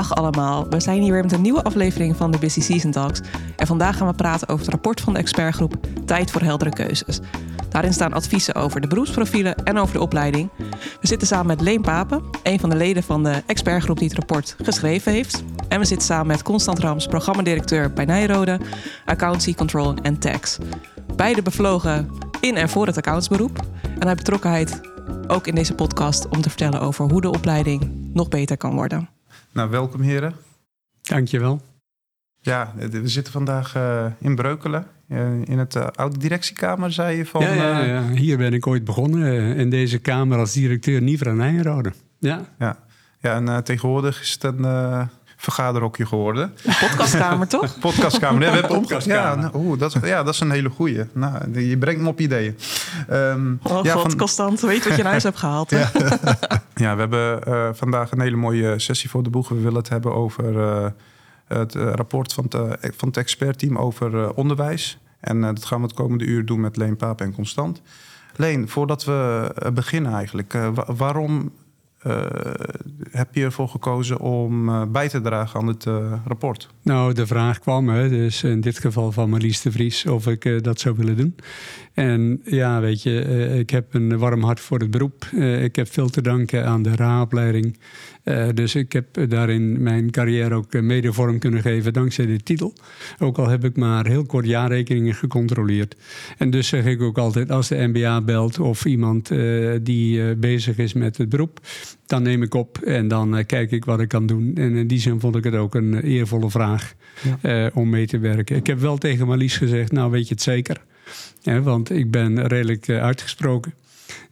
Dag allemaal, we zijn hier weer met een nieuwe aflevering van de Busy Season Talks. En vandaag gaan we praten over het rapport van de expertgroep Tijd voor heldere keuzes. Daarin staan adviezen over de beroepsprofielen en over de opleiding. We zitten samen met Leen Papen, een van de leden van de expertgroep die het rapport geschreven heeft. En we zitten samen met Constant Rams, programmadirecteur bij Nijrode, Accountancy, Control en Tax. Beide bevlogen in en voor het accountsberoep. En hij betrokkenheid ook in deze podcast om te vertellen over hoe de opleiding nog beter kan worden. Nou, welkom heren. Dankjewel. Ja, we zitten vandaag uh, in Breukelen. Uh, in het uh, oude directiekamer, zei je van... Ja, ja, ja, hier ben ik ooit begonnen. in deze kamer als directeur Nivra Nijrode. Ja. Ja, ja en tegenwoordig is het een vergaderhokje geworden. Een podcastkamer, toch? podcastkamer. Ja, we hebben podcastkamer. Ja, nou, dat is, ja, dat is een hele goeie. Nou, je brengt me op ideeën. Um, oh ja, god, van... constant. Weet wat je naar huis hebt gehaald. Ja. ja, we hebben uh, vandaag een hele mooie sessie voor de boeg. We willen het hebben over uh, het rapport van het, van het expertteam over uh, onderwijs. En dat gaan we het komende uur doen met Leen Paap en Constant. Leen, voordat we beginnen eigenlijk, waarom heb je ervoor gekozen om uh, bij te dragen aan het uh, rapport? Nou, de vraag kwam, hè, dus in dit geval van Marlies de Vries, of ik dat zou willen doen. En ja, weet je, ik heb een warm hart voor het beroep. ik heb veel te danken aan de RA-opleiding. dus ik heb daarin mijn carrière ook mede vorm kunnen geven dankzij de titel. Ook al heb ik maar heel kort jaarrekeningen gecontroleerd. En dus zeg ik ook altijd, als de MBA belt of iemand die bezig is met het beroep dan neem ik op en dan kijk ik wat ik kan doen. En in die zin vond ik het ook een eervolle vraag om mee te werken. Ik heb wel tegen Marlies gezegd, nou weet je het zeker. Ja, want ik ben redelijk uh, uitgesproken.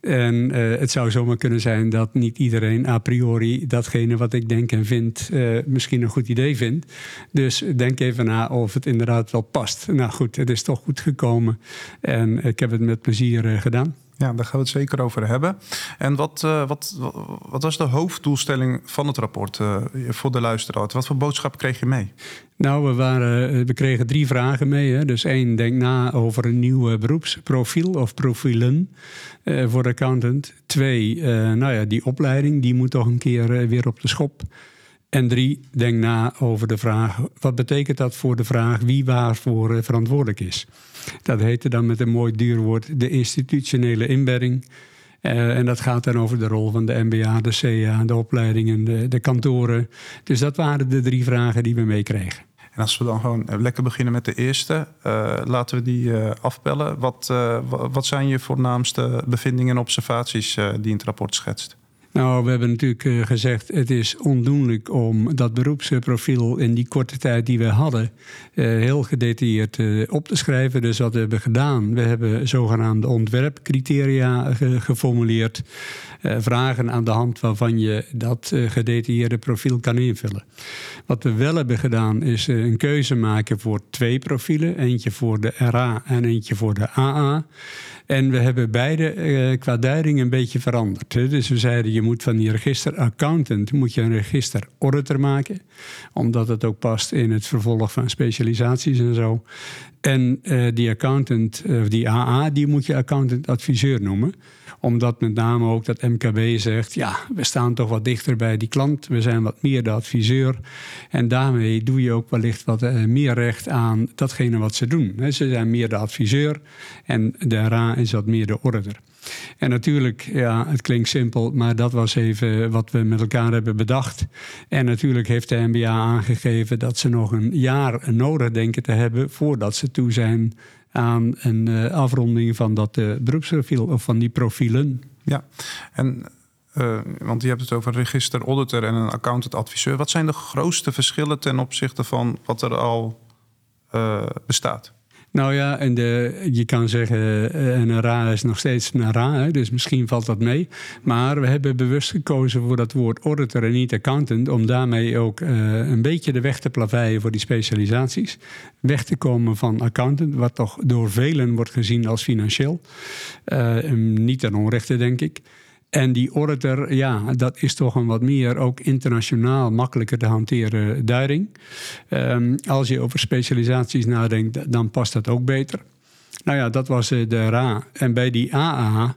En het zou zomaar kunnen zijn dat niet iedereen a priori datgene wat ik denk en vind misschien een goed idee vindt. Dus denk even na of het inderdaad wel past. Nou goed, het is toch goed gekomen en ik heb het met plezier gedaan. Ja, daar gaan we het zeker over hebben. En wat, uh, wat, wat was de hoofddoelstelling van het rapport uh, voor de luisteraar? Wat voor boodschap kreeg je mee? Nou, we, waren, eh, we kregen drie vragen mee. Hè. Dus één, denk na over een nieuw beroepsprofiel of profielen voor de accountant. Twee, nou ja, die opleiding, die moet toch een keer weer op de schop. En drie, denk na over de vraag: wat betekent dat voor de vraag wie waarvoor verantwoordelijk is? Dat heette dan met een mooi duur woord de institutionele inbedding. Uh, en dat gaat dan over de rol van de MBA, de CA, de opleidingen, de, de kantoren. Dus dat waren de drie vragen die we meekregen. En als we dan gewoon lekker beginnen met de eerste, uh, laten we die uh, afpellen. Wat, wat zijn je voornaamste bevindingen en observaties die in het rapport schetst? Nou, we hebben natuurlijk uh, gezegd, het is ondoenlijk om dat beroepsprofiel in die korte tijd die we hadden uh, heel gedetailleerd uh, op te schrijven. Dus wat we hebben gedaan, we hebben zogenaamde ontwerpcriteria geformuleerd. Vragen aan de hand waarvan je dat gedetailleerde profiel kan invullen. Wat we wel hebben gedaan is een keuze maken voor twee profielen. Eentje voor de RA en eentje voor de AA. En we hebben beide qua duiding een beetje veranderd. Hè. Dus we zeiden, je moet van die register accountant moet je een register auditor maken. Omdat het ook past in het vervolg van specialisaties en zo. En uh, die accountant, of uh, die AA, die moet je accountant adviseur noemen omdat met name ook dat MKB zegt, ja, we staan toch wat dichter bij die klant. We zijn wat meer de adviseur. En daarmee doe je ook wellicht wat uh, meer recht aan datgene wat ze doen. Ze zijn meer de adviseur en de RA is wat meer de order. En natuurlijk, ja, het klinkt simpel, maar dat was even wat we met elkaar hebben bedacht. En natuurlijk heeft de MBA aangegeven dat ze nog een jaar nodig denken te hebben voordat ze toe zijn aan een uh, afronding van dat uh, beroepsprofiel of van die profielen. Ja, en uh, want je hebt het over register auditor en een accountant adviseur. Wat zijn de grootste verschillen ten opzichte van wat er al bestaat? Nou ja, en de, je kan zeggen, eh, een RA is nog steeds een RA, dus misschien valt dat mee. Maar we hebben bewust gekozen voor dat woord auditor en niet accountant, om daarmee ook uh, een beetje de weg te plaveien voor die specialisaties. Weg te komen van accountant, wat toch door velen wordt gezien als financieel. Uh, niet ten onrechte, denk ik. En die auditor, ja, dat is toch een wat meer ook internationaal makkelijker te hanteren duiding. Um, als je over specialisaties nadenkt, dan past dat ook beter. Nou ja, dat was eh, de RA. En bij die AA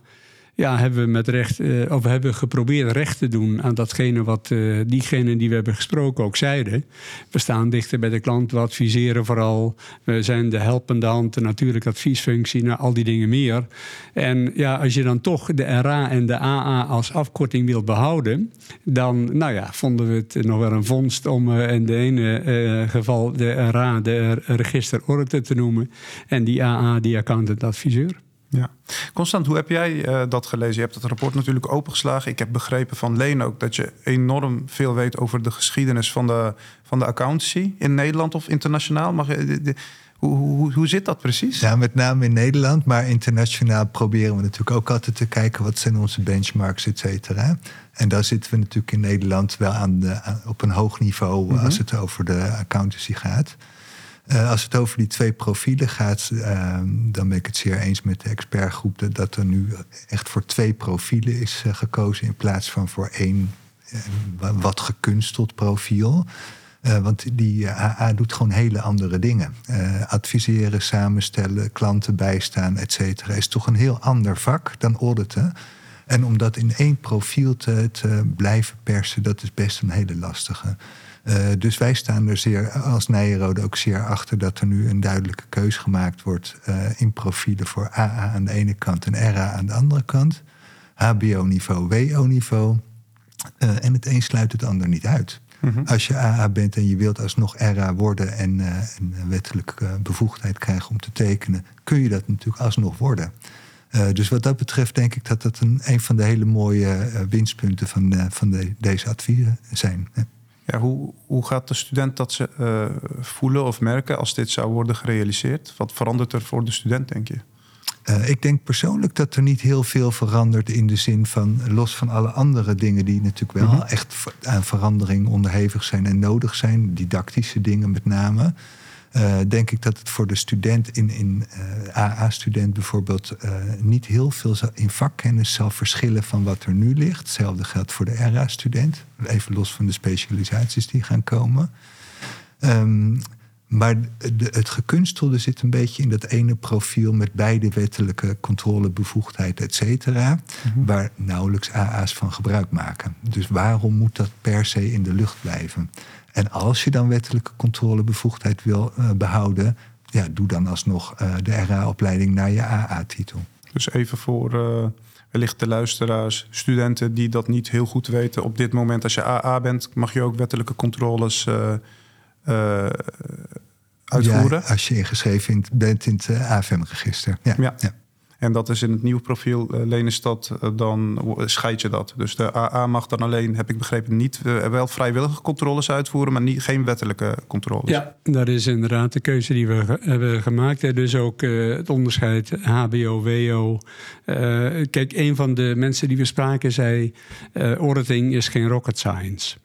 ja, hebben we met recht, uh, of hebben geprobeerd recht te doen aan datgene wat uh, diegenen die we hebben gesproken ook zeiden. We staan dichter bij de klant, we adviseren vooral. We zijn de helpende hand, de natuurlijke adviesfunctie, nou, al die dingen meer. En ja, als je dan toch de RA en de AA als afkorting wilt behouden, dan nou ja, vonden we het nog wel een vondst om uh, in de ene geval de RA de register te noemen en die AA die accountant adviseur. Ja. Constant, hoe heb jij uh, dat gelezen? Je hebt het rapport natuurlijk opengeslagen. Ik heb begrepen van Leen ook dat je enorm veel weet over de geschiedenis van de, van de accountancy in Nederland of internationaal. Mag je, de, de, hoe, hoe, hoe zit dat precies? Ja, met name in Nederland, maar internationaal proberen we natuurlijk ook altijd te kijken wat zijn onze benchmarks, et cetera. En daar zitten we natuurlijk in Nederland wel aan de, op een hoog niveau mm -hmm. als het over de accountancy gaat. Uh, als het over die twee profielen gaat, uh, dan ben ik het zeer eens met de expertgroep dat, er nu echt voor twee profielen is uh, gekozen in plaats van voor één wat gekunsteld profiel. want die AA doet gewoon hele andere dingen. adviseren, samenstellen, klanten bijstaan, et cetera, is toch een heel ander vak dan auditen. En om dat in één profiel te, te blijven persen, dat is best een hele lastige. Uh, dus wij staan er zeer, als Nijenrode ook zeer achter dat er nu een duidelijke keus gemaakt wordt uh, in profielen voor AA aan de ene kant en RA aan de andere kant. HBO-niveau, WO-niveau. Uh, en het een sluit het ander niet uit. Mm -hmm. Als je AA bent en je wilt alsnog RA worden en een wettelijke bevoegdheid krijgen om te tekenen, kun je dat natuurlijk alsnog worden. Uh, dus wat dat betreft denk ik dat dat een, een van de hele mooie uh, winstpunten van, uh, van de, deze adviezen zijn. Ja, hoe, hoe gaat de student dat ze voelen of merken als dit zou worden gerealiseerd? Wat verandert er voor de student, denk je? ik denk persoonlijk dat er niet heel veel verandert in de zin van, los van alle andere dingen die natuurlijk wel mm -hmm. echt aan verandering onderhevig zijn en nodig zijn, didactische dingen met name. Uh, denk ik dat het voor de student in, in uh, AA-student bijvoorbeeld uh, niet heel veel in vakkennis zal verschillen van wat er nu ligt. Hetzelfde geldt voor de RA-student, even los van de specialisaties die gaan komen. Um, maar de, het gekunstelde zit een beetje in dat ene profiel met beide wettelijke controlebevoegdheid, et cetera, mm -hmm. waar nauwelijks AA's van gebruik maken. Dus waarom moet dat per se in de lucht blijven? En als je dan wettelijke controlebevoegdheid wil uh, behouden, ja, doe dan alsnog uh, de RA-opleiding naar je AA-titel. Dus even voor uh, wellicht de luisteraars, studenten die dat niet heel goed weten. Op dit moment, als je AA bent, mag je ook wettelijke controles uitvoeren? Ja, als je ingeschreven bent in het AFM-register. Ja, ja. ja. En dat is in het nieuwe profiel uh, Lenenstad, uh, dan scheid je dat. Dus de AA mag dan alleen, heb ik begrepen, niet uh, wel vrijwillige controles uitvoeren, maar niet, geen wettelijke controles. Ja, dat is inderdaad de keuze die we hebben gemaakt. Dus ook het onderscheid HBO, WO. kijk, een van de mensen die we spraken zei: auditing is geen rocket science.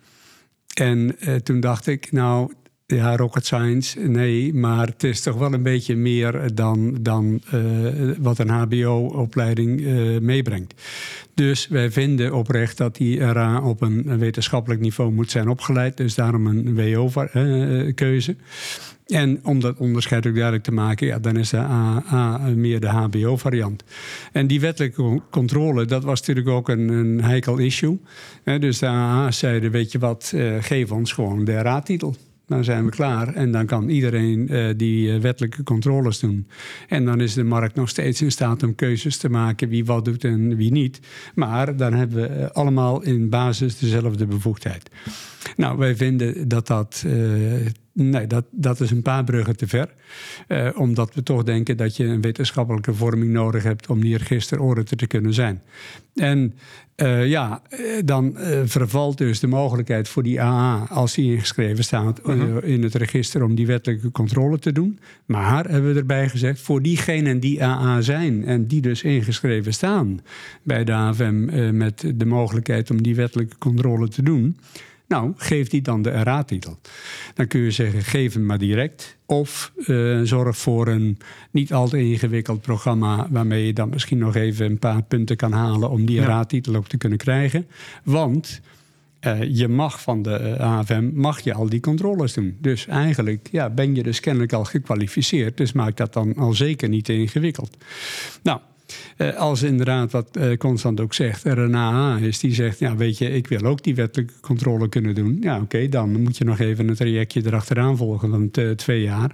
En toen dacht ik, nou, ja, rocket science, nee, maar het is toch wel een beetje meer dan, dan uh, wat een HBO-opleiding uh, meebrengt. Dus wij vinden oprecht dat die RA op een wetenschappelijk niveau moet zijn opgeleid. Dus daarom een WO-keuze. Uh, en om dat onderscheid ook duidelijk te maken, ja, dan is de AA meer de HBO-variant. En die wettelijke controle, dat was natuurlijk ook een, een heikel issue. dus de AA zeiden, weet je wat, geef ons gewoon de RA-titel. Dan zijn we klaar en dan kan iedereen uh, die uh, wettelijke controles doen. En dan is de markt nog steeds in staat om keuzes te maken wie wat doet en wie niet. Maar dan hebben we uh, allemaal in basis dezelfde bevoegdheid. Nou, wij vinden dat dat. Nee, dat, dat is een paar bruggen te ver. Uh, omdat we toch denken dat je een wetenschappelijke vorming nodig hebt om die registerauditor te kunnen zijn. En uh, ja, dan uh, vervalt dus de mogelijkheid voor die AA, als die ingeschreven staat -huh. in het register, om die wettelijke controle te doen. Maar hebben we erbij gezegd, voor diegenen die AA zijn en die dus ingeschreven staan bij de AFM met de mogelijkheid om die wettelijke controle te doen. Nou, geef die dan de RA-titel. Dan kun je zeggen, geef hem maar direct. Of uh, zorg voor een niet al te ingewikkeld programma... waarmee je dan misschien nog even een paar punten kan halen... om die ja. RA-titel ook te kunnen krijgen. Want uh, je mag van de AFM mag je al die controles doen. Dus eigenlijk ja, ben je dus kennelijk al gekwalificeerd. Dus maak dat dan al zeker niet te ingewikkeld. Nou... Uh, als inderdaad, wat uh, Constant ook zegt, er een AA is die zegt: Ja, weet je, ik wil ook die wettelijke controle kunnen doen. Ja, oké, dan moet je nog even een trajectje erachteraan volgen van twee jaar.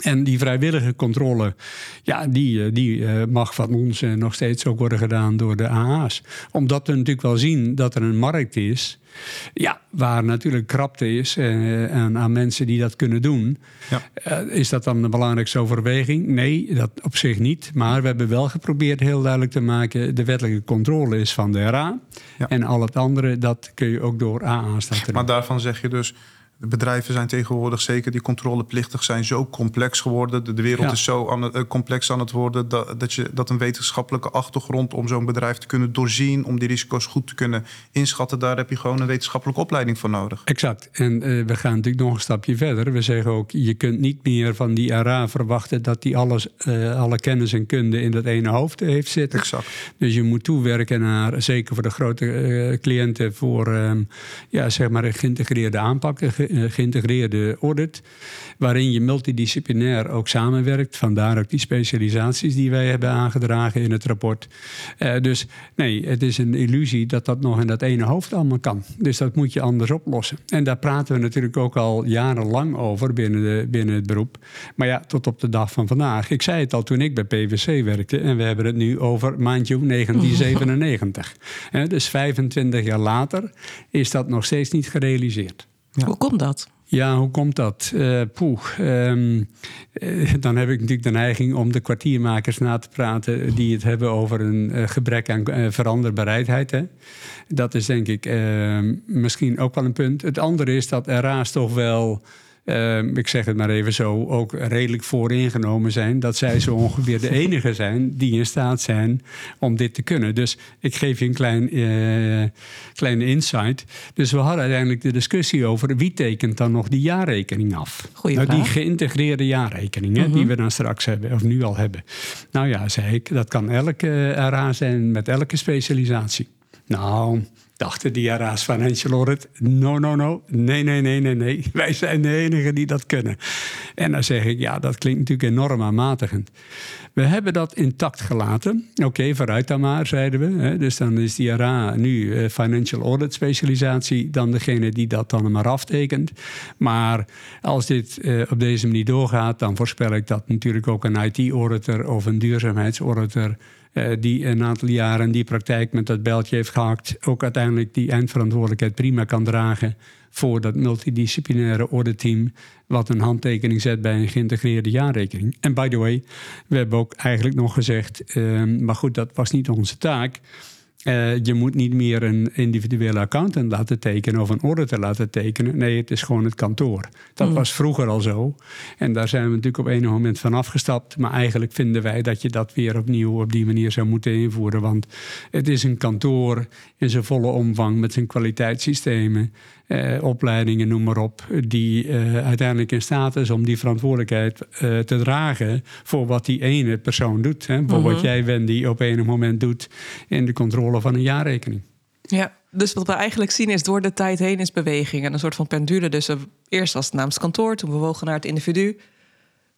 En die vrijwillige controle, ja, die, eh, die eh, mag van ons eh, nog steeds ook worden gedaan door de AA's. Omdat we natuurlijk wel zien dat er een markt is, ja, waar natuurlijk krapte is en aan mensen die dat kunnen doen. Ja. is dat dan de belangrijkste overweging? Nee, dat op zich niet. Maar we hebben wel geprobeerd heel duidelijk te maken, de wettelijke controle is van de RA. En al het andere, dat kun je ook door AA's laten doen. Maar daarvan zeg je dus de bedrijven zijn tegenwoordig, zeker die controleplichtig zijn, zo complex geworden. De, wereld is zo aan eh, complex aan het worden dat, dat, je, dat een wetenschappelijke achtergrond om zo'n bedrijf te kunnen doorzien, om die risico's goed te kunnen inschatten, daar heb je gewoon een wetenschappelijke opleiding voor nodig. Exact. En uh, we gaan natuurlijk nog een stapje verder. We zeggen ook, je kunt niet meer van die ARA verwachten dat die alles, uh, alle kennis en kunde in dat ene hoofd heeft zitten. Exact. Dus je moet toewerken naar, zeker voor de grote cliënten, voor um, ja, zeg maar een geïntegreerde aanpak eh, geïntegreerde audit, waarin je multidisciplinair ook samenwerkt. Vandaar ook die specialisaties die wij hebben aangedragen in het rapport. Uh, dus nee, het is een illusie dat dat nog in dat ene hoofd allemaal kan. Dus dat moet je anders oplossen. En daar praten we natuurlijk ook al jarenlang over binnen, de, binnen het beroep. Maar ja, tot op de dag van vandaag. Ik zei het al toen ik bij PwC werkte en we hebben het nu over juni 1997. dus 25 jaar later is dat nog steeds niet gerealiseerd. Hoe komt dat? Ja, hoe komt dat? Uh, poeh, um, dan heb ik natuurlijk de neiging om de kwartiermakers na te praten die het hebben over een uh, gebrek aan veranderbaarheid. Hè. Dat is denk ik ehm, misschien ook wel een punt. Het andere is dat RA's toch wel Ehm, ik zeg het maar even zo, ook redelijk vooringenomen zijn. Dat zij zo ongeveer de enige zijn die in staat zijn om dit te kunnen. Dus ik geef je een klein, uh, kleine insight. Dus we hadden uiteindelijk de discussie over wie tekent dan nog die jaarrekening af. Goeie nou, die geïntegreerde jaarrekeningen die we dan straks hebben, of nu al hebben. Nou ja, zei ik, dat kan elke RA zijn met elke specialisatie. Nou, dachten die RA's Financial Audit, no, no, no, nee, nee, nee, nee, nee. Wij zijn de enigen die dat kunnen. En dan zeg ik, ja, dat klinkt natuurlijk enorm aanmatigend. We hebben dat intact gelaten. Oké, vooruit dan maar, zeiden we. Dus dan is die RA nu uh, Financial Audit specialisatie, dan degene die dat dan maar aftekent. Maar als dit uh, op deze manier doorgaat, dan voorspel ik dat natuurlijk ook een IT-auditor of een duurzaamheidsauditor uh, die een aantal jaren die praktijk met dat beltje heeft gehakt, ook uiteindelijk die eindverantwoordelijkheid prima kan dragen voor dat multidisciplinaire auditteam, wat een handtekening zet bij een geïntegreerde jaarrekening. En by the way, we hebben ook eigenlijk nog gezegd, uh, maar goed, dat was niet onze taak. Uh, je moet niet meer een individuele accountant laten tekenen of een auditor laten tekenen. Nee, het is gewoon het kantoor. Dat mm. was vroeger al zo. En daar zijn we natuurlijk op enig moment van afgestapt. Maar eigenlijk vinden wij dat je dat weer opnieuw op die manier zou moeten invoeren. Want het is een kantoor in zijn volle omvang met zijn kwaliteitssystemen eh, opleidingen, noem maar op, die eh, uiteindelijk in staat is om die verantwoordelijkheid eh, te dragen voor wat die ene persoon doet. Hè, voor wat mhm. jij, Wendy, op enig moment doet in de controle van een jaarrekening. Ja, dus wat we eigenlijk zien is door de tijd heen is beweging en een soort van pendule. Dus eerst was het namens kantoor, toen bewogen naar het individu.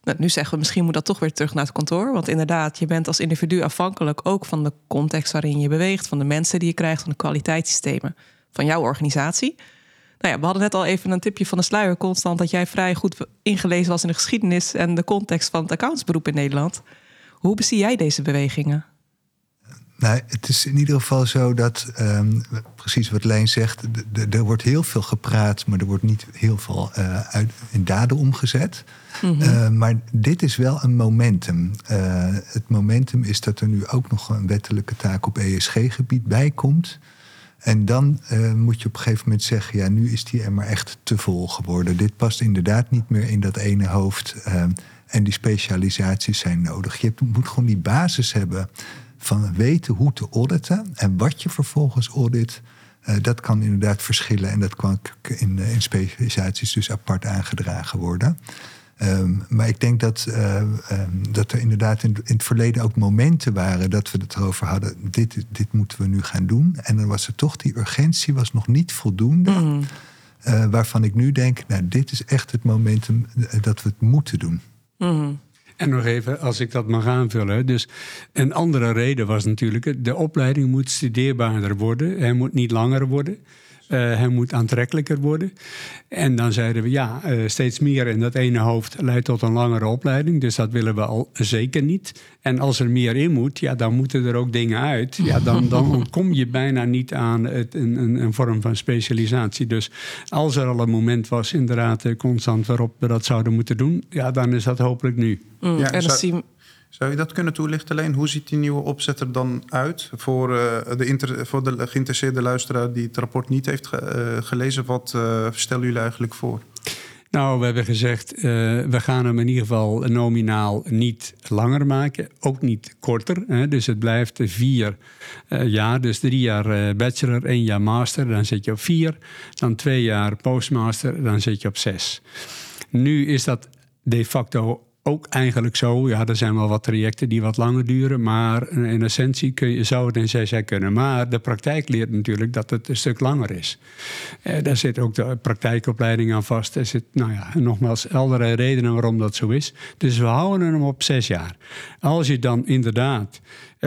Nou, nu zeggen we misschien moet dat toch weer terug naar het kantoor. Want inderdaad, je bent als individu afhankelijk ook van de context waarin je beweegt, van de mensen die je krijgt, van de kwaliteitssystemen van jouw organisatie. Nou ja, we hadden net al even een tipje van de sluier, constant, dat jij vrij goed ingelezen was in de geschiedenis en de context van het accountsberoep in Nederland. Hoe bezie jij deze bewegingen? Nou, het is in ieder geval zo dat, um, precies wat Lijn zegt, er wordt heel veel gepraat, maar er wordt niet heel veel uh, uit, in daden omgezet. Mm -hmm. uh, maar dit is wel een momentum. Uh, het momentum is dat er nu ook nog een wettelijke taak op ESG-gebied bij komt. En dan uh, moet je op een gegeven moment zeggen: ja, nu is die maar echt te vol geworden. Dit past inderdaad niet meer in dat ene hoofd. Uh, en die specialisaties zijn nodig. Je moet gewoon die basis hebben van weten hoe te auditen en wat je vervolgens audit. Uh, dat kan inderdaad verschillen en dat kan in, in specialisaties dus apart aangedragen worden. Um, maar ik denk dat, uh, um, dat er inderdaad in, in, het verleden ook momenten waren dat we het erover hadden. Dit, dit moeten we nu gaan doen. En dan was er toch die urgentie was nog niet voldoende. Mm. Uh, waarvan ik nu denk, nou, dit is echt het momentum dat we het moeten doen. Mm. En nog even, als ik dat mag aanvullen. Dus een andere reden was natuurlijk, de opleiding moet studeerbaarder worden. Hij moet niet langer worden. Uh, hij moet aantrekkelijker worden. En dan zeiden we ja, uh, steeds meer in dat ene hoofd leidt tot een langere opleiding. Dus dat willen we al zeker niet. En als er meer in moet, ja, dan moeten er ook dingen uit. Ja, dan, dan ontkom je bijna niet aan het, een, een, een, vorm van specialisatie. Dus als er al een moment was, inderdaad, eh, constant waarop we dat zouden moeten doen, ja, dan is dat hopelijk nu. Mm, Ja, en zou- zien Zou je dat kunnen toelichten, alleen? Hoe ziet die nieuwe opzet er dan uit? Voor, eh, de, voor de geïnteresseerde luisteraar die het rapport niet heeft eh, gelezen, wat eh, stellen jullie eigenlijk voor? Nou, we hebben gezegd, we gaan hem in ieder geval nominaal niet langer maken. Ook niet korter. Hè? Dus het blijft vier jaar. Dus drie jaar bachelor, één jaar master. Dan zit je op vier. Dan twee jaar postmaster. Dan zit je op zes. Nu is dat de facto ook eigenlijk zo. Ja, er zijn wel wat trajecten die wat langer duren. Maar in essentie kun je, zou het in zes jaar kunnen. Maar de praktijk leert natuurlijk dat het een stuk langer is. Eh, daar zit ook de praktijkopleiding aan vast. Er zit, nou ja, nogmaals, allerlei redenen waarom dat zo is. Dus we houden hem op zes jaar. Als je dan inderdaad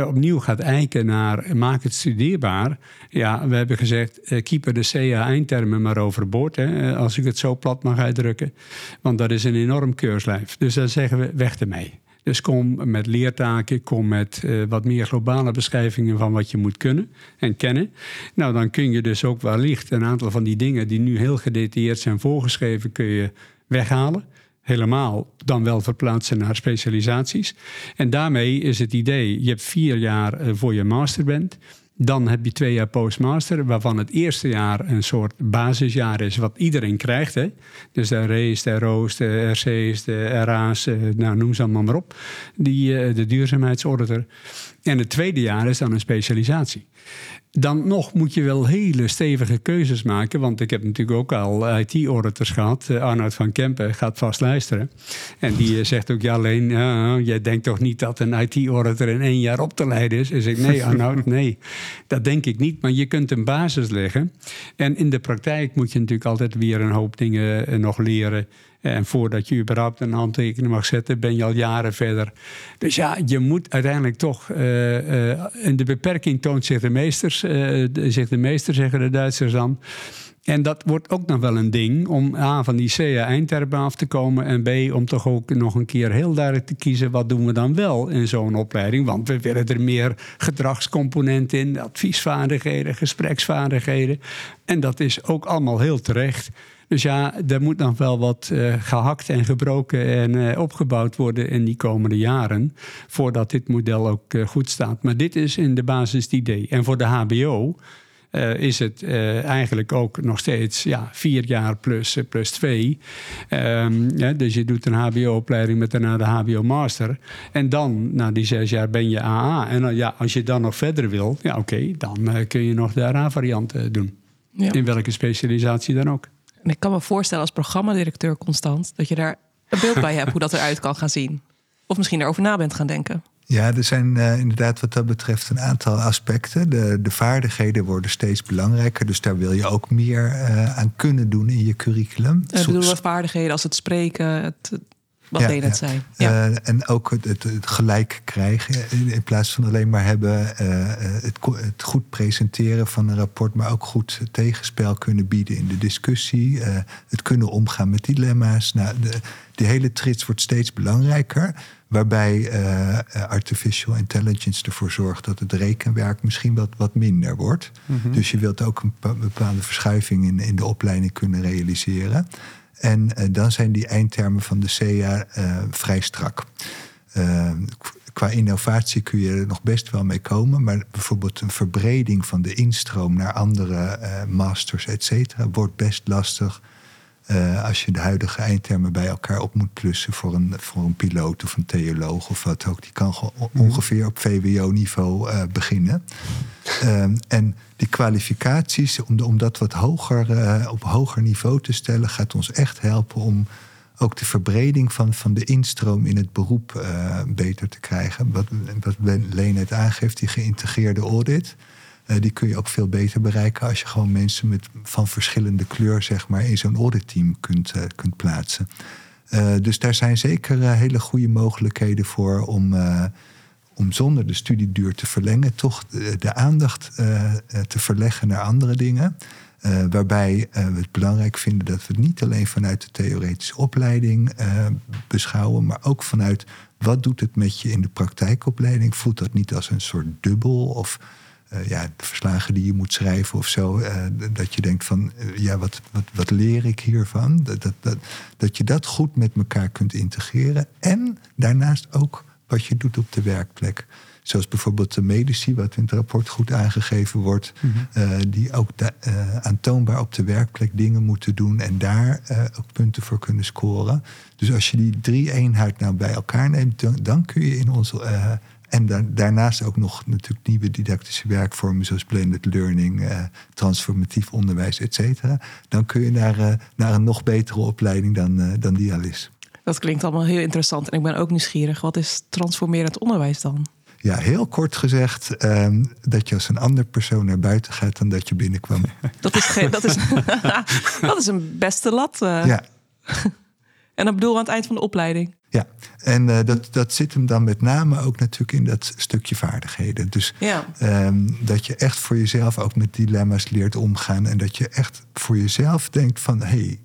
opnieuw gaat kijken naar maak het studeerbaar. Ja, we hebben gezegd, eh, keep er de CA-eindtermen maar overboord. Hè, eh, als ik het zo plat mag uitdrukken. Want dat is een enorm keurslijf. Dus dan zeggen we, weg ermee. Dus kom met leertaken, kom met eh, wat meer globale beschrijvingen van wat je moet kunnen en kennen. Nou, dan kun je dus ook wellicht een aantal van die dingen die nu heel gedetailleerd zijn voorgeschreven, kun je weghalen. Helemaal dan wel verplaatsen naar specialisaties. En daarmee is het idee: je hebt vier jaar eh, voor je master bent. Dan heb je twee jaar postmaster, waarvan het eerste jaar een soort basisjaar is wat iedereen krijgt. Hè? Dus de RE's, de RO's, de RC's, de RA's, eh, nou, noem ze allemaal maar op. Die, eh, de duurzaamheidsauditor. En het tweede jaar is dan een specialisatie. Dan nog moet je wel hele stevige keuzes maken. Want ik heb natuurlijk ook al IT-auditors gehad. Eh, Arnoud van Kempen gaat vast luisteren. En die eh, zegt ook, ja alleen, ja, jij denkt toch niet dat een IT-auditor in één jaar op te leiden is? Ik, nee Arnoud, nee. Dat denk ik niet. Maar je kunt een basis leggen. En in de praktijk moet je natuurlijk altijd weer een hoop dingen eh, nog leren. En voordat je überhaupt een handtekening mag zetten, ben je al jaren verder. Dus ja, je moet uiteindelijk toch. eh, in de beperking toont zich de meesters. zich de meester, zeggen de Duitsers dan. En dat wordt ook nog wel een ding om A van die CA-eindtermen af te komen. En B om toch ook nog een keer heel duidelijk te kiezen. wat doen we dan wel in zo'n opleiding? Want we willen er meer gedragscomponent in, adviesvaardigheden, gespreksvaardigheden. En dat is ook allemaal heel terecht. Dus ja, er moet nog wel wat eh, gehakt en gebroken en eh, opgebouwd worden in die komende jaren. Voordat dit model ook eh, goed staat. Maar dit is in de basis het idee. En voor de HBO is het eigenlijk ook nog steeds ja, vier jaar plus, plus twee. Ehm, ja, dus je doet een HBO-opleiding met daarna de HBO-master. En dan, na die zes jaar, ben je AA. En dan, ja, als je dan nog verder wil, ja, oké, dan kun je nog de AA-variant doen. Ja. In welke specialisatie dan ook. En ik kan me voorstellen als programmadirecteur Constant dat je daar een beeld bij hebt hoe dat eruit kan gaan zien. Of misschien erover na bent gaan denken. Ja, er zijn eh, inderdaad wat dat betreft een aantal aspecten. De, de vaardigheden worden steeds belangrijker. Dus daar wil je ook meer eh, aan kunnen doen in je curriculum. Ik bedoel, wat vaardigheden als het spreken, het, wat Ja, het ja. Eh, en ook het, het, gelijk krijgen. In, in plaats van alleen maar hebben eh, eh, het, het goed presenteren van een rapport, maar ook goed tegenspel kunnen bieden in de discussie. het kunnen omgaan met dilemma's. Nou, de, die hele trits wordt steeds belangrijker. Waarbij artificial intelligence ervoor zorgt dat het rekenwerk misschien wat, wat minder wordt. Dus je wilt ook een bepa- bepaalde verschuiving in, in de opleiding kunnen realiseren. En eh, dan zijn die eindtermen van de CEA eh, vrij strak. Eh, qua innovatie kun je er nog best wel mee komen. Maar bijvoorbeeld een verbreding van de instroom naar andere masters, et cetera, wordt best lastig. Eh, als je de huidige eindtermen bij elkaar op moet plussen voor een, voor een piloot of een theoloog of wat ook. Die kan o- ongeveer op VWO-niveau eh, beginnen. Ehm, en die kwalificaties, om, om dat wat hoger, eh, op hoger niveau te stellen, gaat ons echt helpen om ook de verbreding van, van de instroom in het beroep beter te krijgen. Wat, wat Leen net aangeeft, die geïntegreerde audit. Eh, die kun je ook veel beter bereiken als je gewoon mensen met, van verschillende kleur zeg maar, in zo'n auditteam kunt, eh, kunt plaatsen. dus daar zijn zeker hele goede mogelijkheden voor om, om zonder de studieduur te verlengen, toch de, de aandacht te verleggen naar andere dingen. Waarbij we het belangrijk vinden dat we het niet alleen vanuit de theoretische opleiding beschouwen, maar ook vanuit wat doet het met je in de praktijkopleiding? Voelt dat niet als een soort dubbel of ja, de verslagen die je moet schrijven of zo? dat je denkt van ja, wat, wat, wat leer ik hiervan? Dat, dat, dat, dat je dat goed met elkaar kunt integreren en daarnaast ook wat je doet op de werkplek. Zoals bijvoorbeeld de medici, wat in het rapport goed aangegeven wordt, mhm. eh, die ook aantoonbaar op de werkplek dingen moeten doen en daar ook punten voor kunnen scoren. Dus als je die drie eenheid nou bij elkaar neemt, dan, dan kun je in onze. En daarnaast ook nog natuurlijk nieuwe didactische werkvormen zoals blended learning, transformatief onderwijs, et cetera. Dan kun je naar, naar een nog betere opleiding dan, dan die al is. Dat klinkt allemaal heel interessant. En ik ben ook nieuwsgierig. Wat is transformerend onderwijs dan? Ja, heel kort gezegd, ehm, dat je als een ander persoon naar buiten gaat dan dat je binnenkwam. Dat is, dat is, dat is een beste lat. Ja. en dat bedoel aan het eind van de opleiding. Ja, en uh, dat, dat zit hem dan met name ook natuurlijk in dat stukje vaardigheden. Dus ja. um, dat je echt voor jezelf ook met dilemma's leert omgaan. En dat je echt voor jezelf denkt van... hé, hey,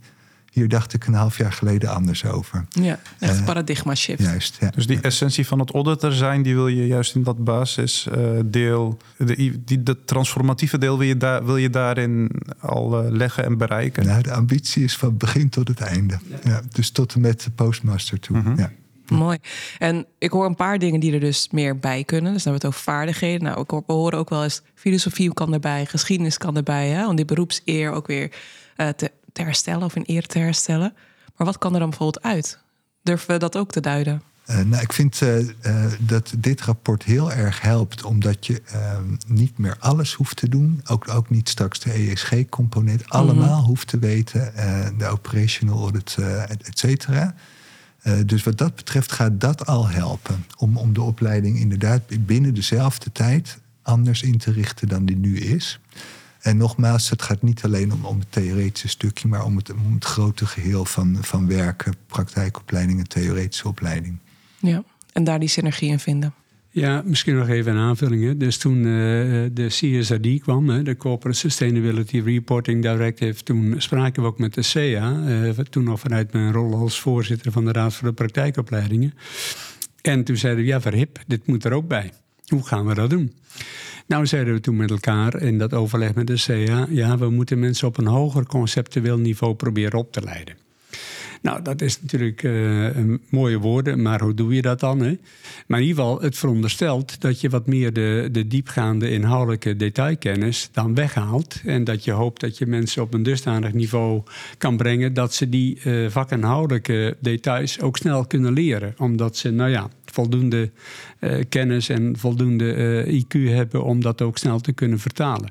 hier dacht ik een half jaar geleden anders over. Ja, echt uh, paradigma shift. Juist, ja. Dus die essentie van het auditor zijn, die wil je juist in dat basisdeel, uh, de, die, dat transformatieve deel wil je, daar, wil je daarin al uh, leggen en bereiken? Nou, de ambitie is van begin tot het einde. Ja. ja dus tot en met de postmaster toe. Mm -hmm. ja. Mooi. En ik hoor een paar dingen die er dus meer bij kunnen. Dus dan hebben we het over vaardigheden. Nou, ik hoor, we horen ook wel eens filosofie kan erbij, geschiedenis kan erbij. Hè? Om die beroepseer ook weer te te herstellen of in eer te herstellen. Maar wat kan er dan bijvoorbeeld uit? Durven we dat ook te duiden? Uh, nou, ik vind uh, uh, dat dit rapport heel erg helpt, omdat je niet meer alles hoeft te doen. Ook, ook niet straks de ESG-component allemaal mm hoeft te weten. de operational audit, et cetera. dus wat dat betreft gaat dat al helpen. Om, om de opleiding inderdaad binnen dezelfde tijd anders in te richten dan die nu is. En nogmaals, het gaat niet alleen om, om het theoretische stukje, maar om het, om het grote geheel van, van werken, praktijkopleiding en theoretische opleiding. Ja, en daar die synergie in vinden. Ja, misschien nog even een aanvulling. Hè. Dus toen uh, de CSRD kwam, hè, de Corporate Sustainability Reporting Directive, toen spraken we ook met de CEA, uh, toen nog vanuit mijn rol als voorzitter van de Raad voor de Praktijkopleidingen. En toen zeiden we, ja, verhip, dit moet er ook bij. Hoe gaan we dat doen? Nou zeiden we toen met elkaar in dat overleg met de CA... ja, we moeten mensen op een hoger conceptueel niveau proberen op te leiden. Nou, dat is natuurlijk een mooie woorden, maar hoe doe je dat dan? Hè? Maar in ieder geval, het veronderstelt dat je wat meer de, de diepgaande inhoudelijke detailkennis dan weghaalt. En dat je hoopt dat je mensen op een dusdanig niveau kan brengen dat ze die uh, vakinhoudelijke details ook snel kunnen leren. Omdat ze, nou ja, voldoende uh, kennis en voldoende uh, IQ hebben om dat ook snel te kunnen vertalen.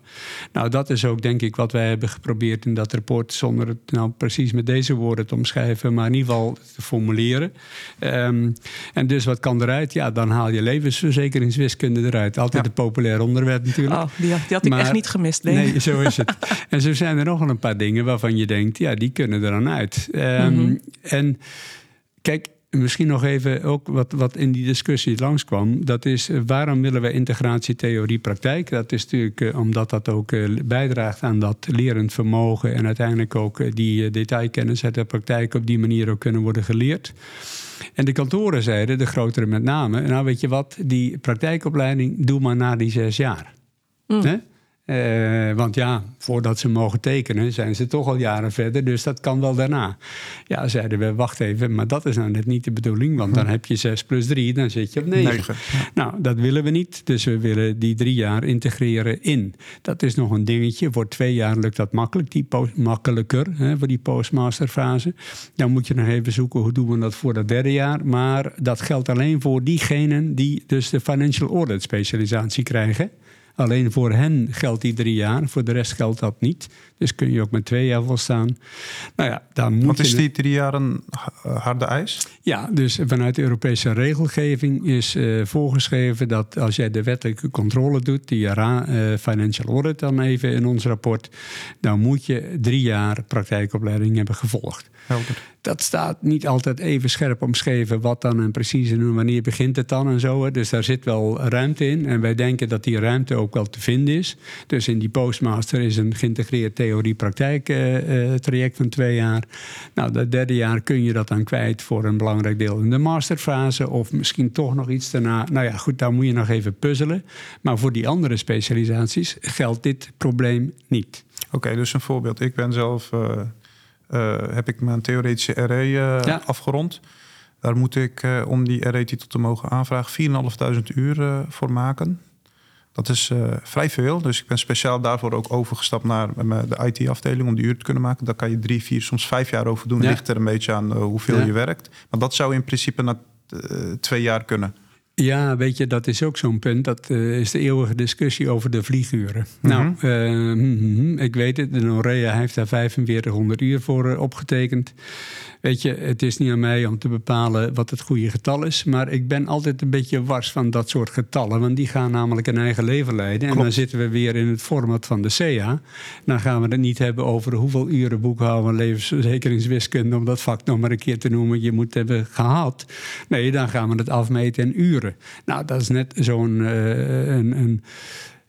Nou, dat is ook denk ik wat wij hebben geprobeerd in dat rapport, zonder het nou precies met deze woorden te omschrijven, maar in ieder geval te formuleren. Um, en dus wat kan eruit? Ja, dan haal je levensverzekeringswiskunde eruit. Altijd ja. een populair onderwerp natuurlijk. Oh, die, had, die had ik maar, echt niet gemist. Nee. nee, zo is het. en zo zijn er nog wel een paar dingen waarvan je denkt, ja, die kunnen er dan uit. Um, mm -hmm. En kijk, Misschien nog even ook wat, wat in die discussie langskwam. Dat is eh, waarom willen we integratie theorie-praktijk? Dat is natuurlijk uh, omdat dat ook uh, bijdraagt aan dat lerend vermogen. En uiteindelijk ook die detailkennis uit de praktijk op die manier ook kunnen worden geleerd. En de kantoren zeiden, de grotere met name, nou weet je wat, die praktijkopleiding doe maar na die zes jaar. Mm. Uh, want ja, voordat ze mogen tekenen, zijn ze toch al jaren verder. Dus dat kan wel daarna. Ja, zeiden we, wacht even, maar dat is nou net niet de bedoeling. Want dan hm. heb je 6 plus 3, dan zit je op 9. Nou, dat willen we niet. Dus we willen die drie jaar integreren in. Dat is nog een dingetje. Voor twee jaar lukt dat makkelijk, die makkelijker, hè, voor die postmasterfase. Dan moet je nog even zoeken, hoe doen we dat voor dat derde jaar. Maar dat geldt alleen voor diegenen die dus de financial audit specialisatie krijgen Alleen voor hen geldt die drie jaar, voor de rest geldt dat niet. Dus kun je ook met twee jaar volstaan. Nou ja, dan moet Want is die drie jaar een harde eis? Ja, dus vanuit de Europese regelgeving is uh, voorgeschreven dat als jij de wettelijke controle doet, die uh, financial audit dan even in ons rapport, dan moet je drie jaar praktijkopleiding hebben gevolgd. Helder. Dat staat niet altijd even scherp omschreven wat dan en precies en wanneer begint het dan en zo. Dus daar zit wel ruimte in. En wij denken dat die ruimte ook wel te vinden is. Dus in die postmaster is een geïntegreerd theorie-praktijk uh, traject van twee jaar. Nou, dat derde jaar kun je dat dan kwijt voor een belangrijk deel in de masterfase. Of misschien toch nog iets daarna. Nou ja, goed, daar moet je nog even puzzelen. Maar voor die andere specialisaties geldt dit probleem niet. Oké, dus een voorbeeld. Ik ben zelf uh, heb ik mijn theoretische RE ja. afgerond. Daar moet ik, uh, om die RE-titel te mogen aanvragen, 4.500 uur voor maken. Dat is vrij veel. Dus ik ben speciaal daarvoor ook overgestapt naar de IT-afdeling om die uur te kunnen maken. Daar kan je drie, vier, soms vijf jaar over doen. Ja. Ligt er een beetje aan hoeveel ja. je werkt. Maar dat zou in principe na twee jaar kunnen. Ja, weet je, dat is ook zo'n punt. Dat uh, is de eeuwige discussie over de vlieguren. Mm -hmm. Nou, uh, mm, ik weet het, de Norea heeft daar 4500 uur voor uh, opgetekend. Weet je, het is niet aan mij om te bepalen wat het goede getal is. Maar ik ben altijd een beetje wars van dat soort getallen. Want die gaan namelijk een eigen leven leiden. Klopt. En dan zitten we weer in het format van de CA. Dan gaan we het niet hebben over hoeveel uren boekhouden levensverzekeringswiskunde. Om dat vak nog maar een keer te noemen. Je moet hebben gehad. Nee, dan gaan we het afmeten in uren. Nou, dat is net zo'n een, een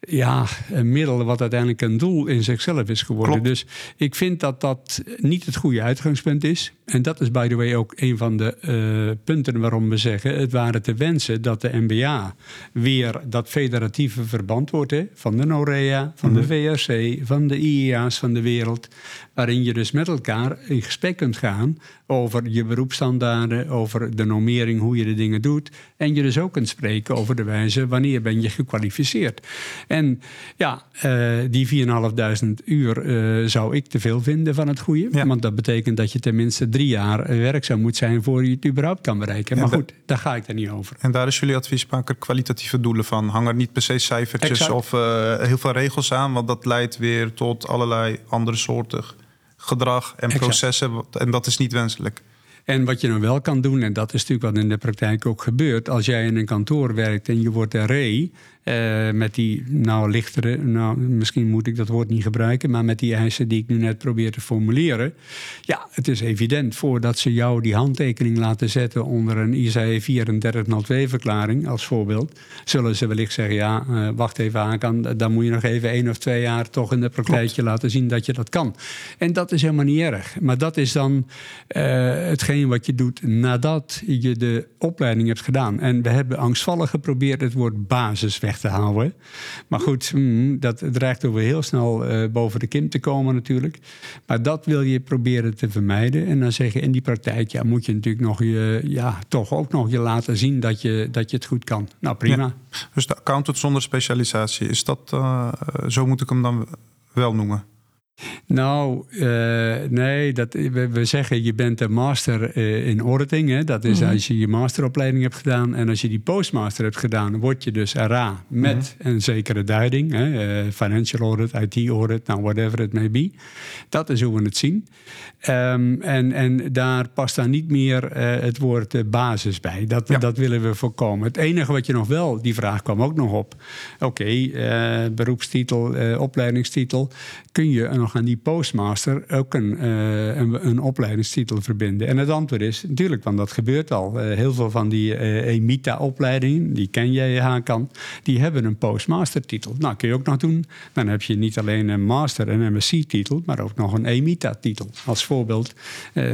ja, een middel wat uiteindelijk een doel in zichzelf is geworden. Klopt. Dus ik vind dat dat niet het goede uitgangspunt is. En dat is by the way ook een van de uh, punten waarom we zeggen... het waren te wensen dat de NBA weer dat federatieve verband wordt... Hè, van de NOREA, van de VRC, van de IEA's van de wereld... waarin je dus met elkaar in gesprek kunt gaan over je beroepsstandaarden... over de normering, hoe je de dingen doet... en je dus ook kunt spreken over de wijze wanneer ben je gekwalificeerd. En ja, uh, die 4.500 uur uh, zou ik te veel vinden van het goede. Ja. Want dat betekent dat je tenminste drie jaar werkzaam moet zijn... voor je het überhaupt kan bereiken. Maar goed, daar ga ik er niet over. En daar is jullie advies maken kwalitatieve doelen van. Hang er niet per se cijfertjes Exact. of uh, heel veel regels aan, want dat leidt weer tot allerlei andere soorten gedrag en Exact. processen. En dat is niet wenselijk. En wat je dan wel kan doen, en dat is natuurlijk wat in de praktijk ook gebeurt... als jij in een kantoor werkt en je wordt een RE... Uh, met die nou lichtere, nou, misschien moet ik dat woord niet gebruiken, maar met die eisen die ik nu net probeer te formuleren. Ja, het is evident voordat ze jou die handtekening laten zetten onder een ISAE 3402-verklaring als voorbeeld, zullen ze wellicht zeggen: ja, uh, wacht even aan, dan moet je nog even één of twee jaar toch in de praktijkje laten zien dat je dat kan. En dat is helemaal niet erg. Maar dat is dan uh, hetgeen wat je doet nadat je de opleiding hebt gedaan. En we hebben angstvallig geprobeerd het woord basis weg te houden. Maar goed, mm, dat dreigt over heel snel uh, boven de kim te komen natuurlijk. Maar dat wil je proberen te vermijden. En dan zeggen in die praktijk, ja, moet je natuurlijk nog je, ja, toch ook nog je laten zien dat je, dat je het goed kan. Nou, prima. Dus de accountant zonder specialisatie, is dat, uh, zo moet ik hem dan wel noemen? Nou, uh, nee, dat, we, we, zeggen je bent een master uh, in auditing. Hè? Dat is mm-hmm. als je je masteropleiding hebt gedaan. En als je die postmaster hebt gedaan, word je dus RA met mm-hmm. een zekere duiding. Hè? Uh, financial audit, IT audit, nou whatever it may be. Dat is hoe we het zien. Um, en, en daar past dan niet meer het woord basis bij. Dat, ja. dat willen we voorkomen. Het enige wat je nog wel, die vraag kwam ook nog op. Oké, okay, beroepstitel, opleidingstitel. Kun je nog aan die postmaster ook een, uh, een, een, opleidingstitel verbinden? En het antwoord is natuurlijk, want dat gebeurt al. Uh, heel veel van die uh, EMITA-opleidingen, die ken jij, Hakan, die hebben een postmaster-titel. Nou, kun je ook nog doen. Dan heb je niet alleen een master- en MSc-titel, maar ook nog een EMITA-titel. Als voorbeeld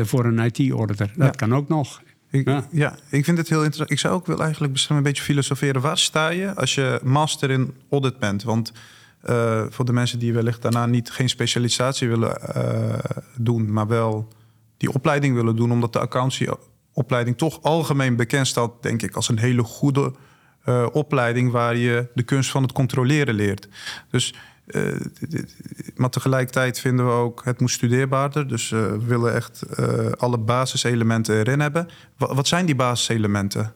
voor een IT-auditor. Dat ja. kan ook nog. Ik, ja. ja. ik vind het heel interessant. Ik zou ook wel eigenlijk een beetje filosoferen. Waar sta je als je master in audit bent? Want uh, voor de mensen die wellicht daarna niet geen specialisatie willen uh, doen, maar wel die opleiding willen doen, omdat de accountieopleiding toch algemeen bekend staat, denk ik, als een hele goede uh, opleiding waar je de kunst van het controleren leert. Dus, maar tegelijkertijd vinden we ook het moet studeerbaarder. Dus we willen echt alle basiselementen erin hebben. Wat, zijn die basiselementen?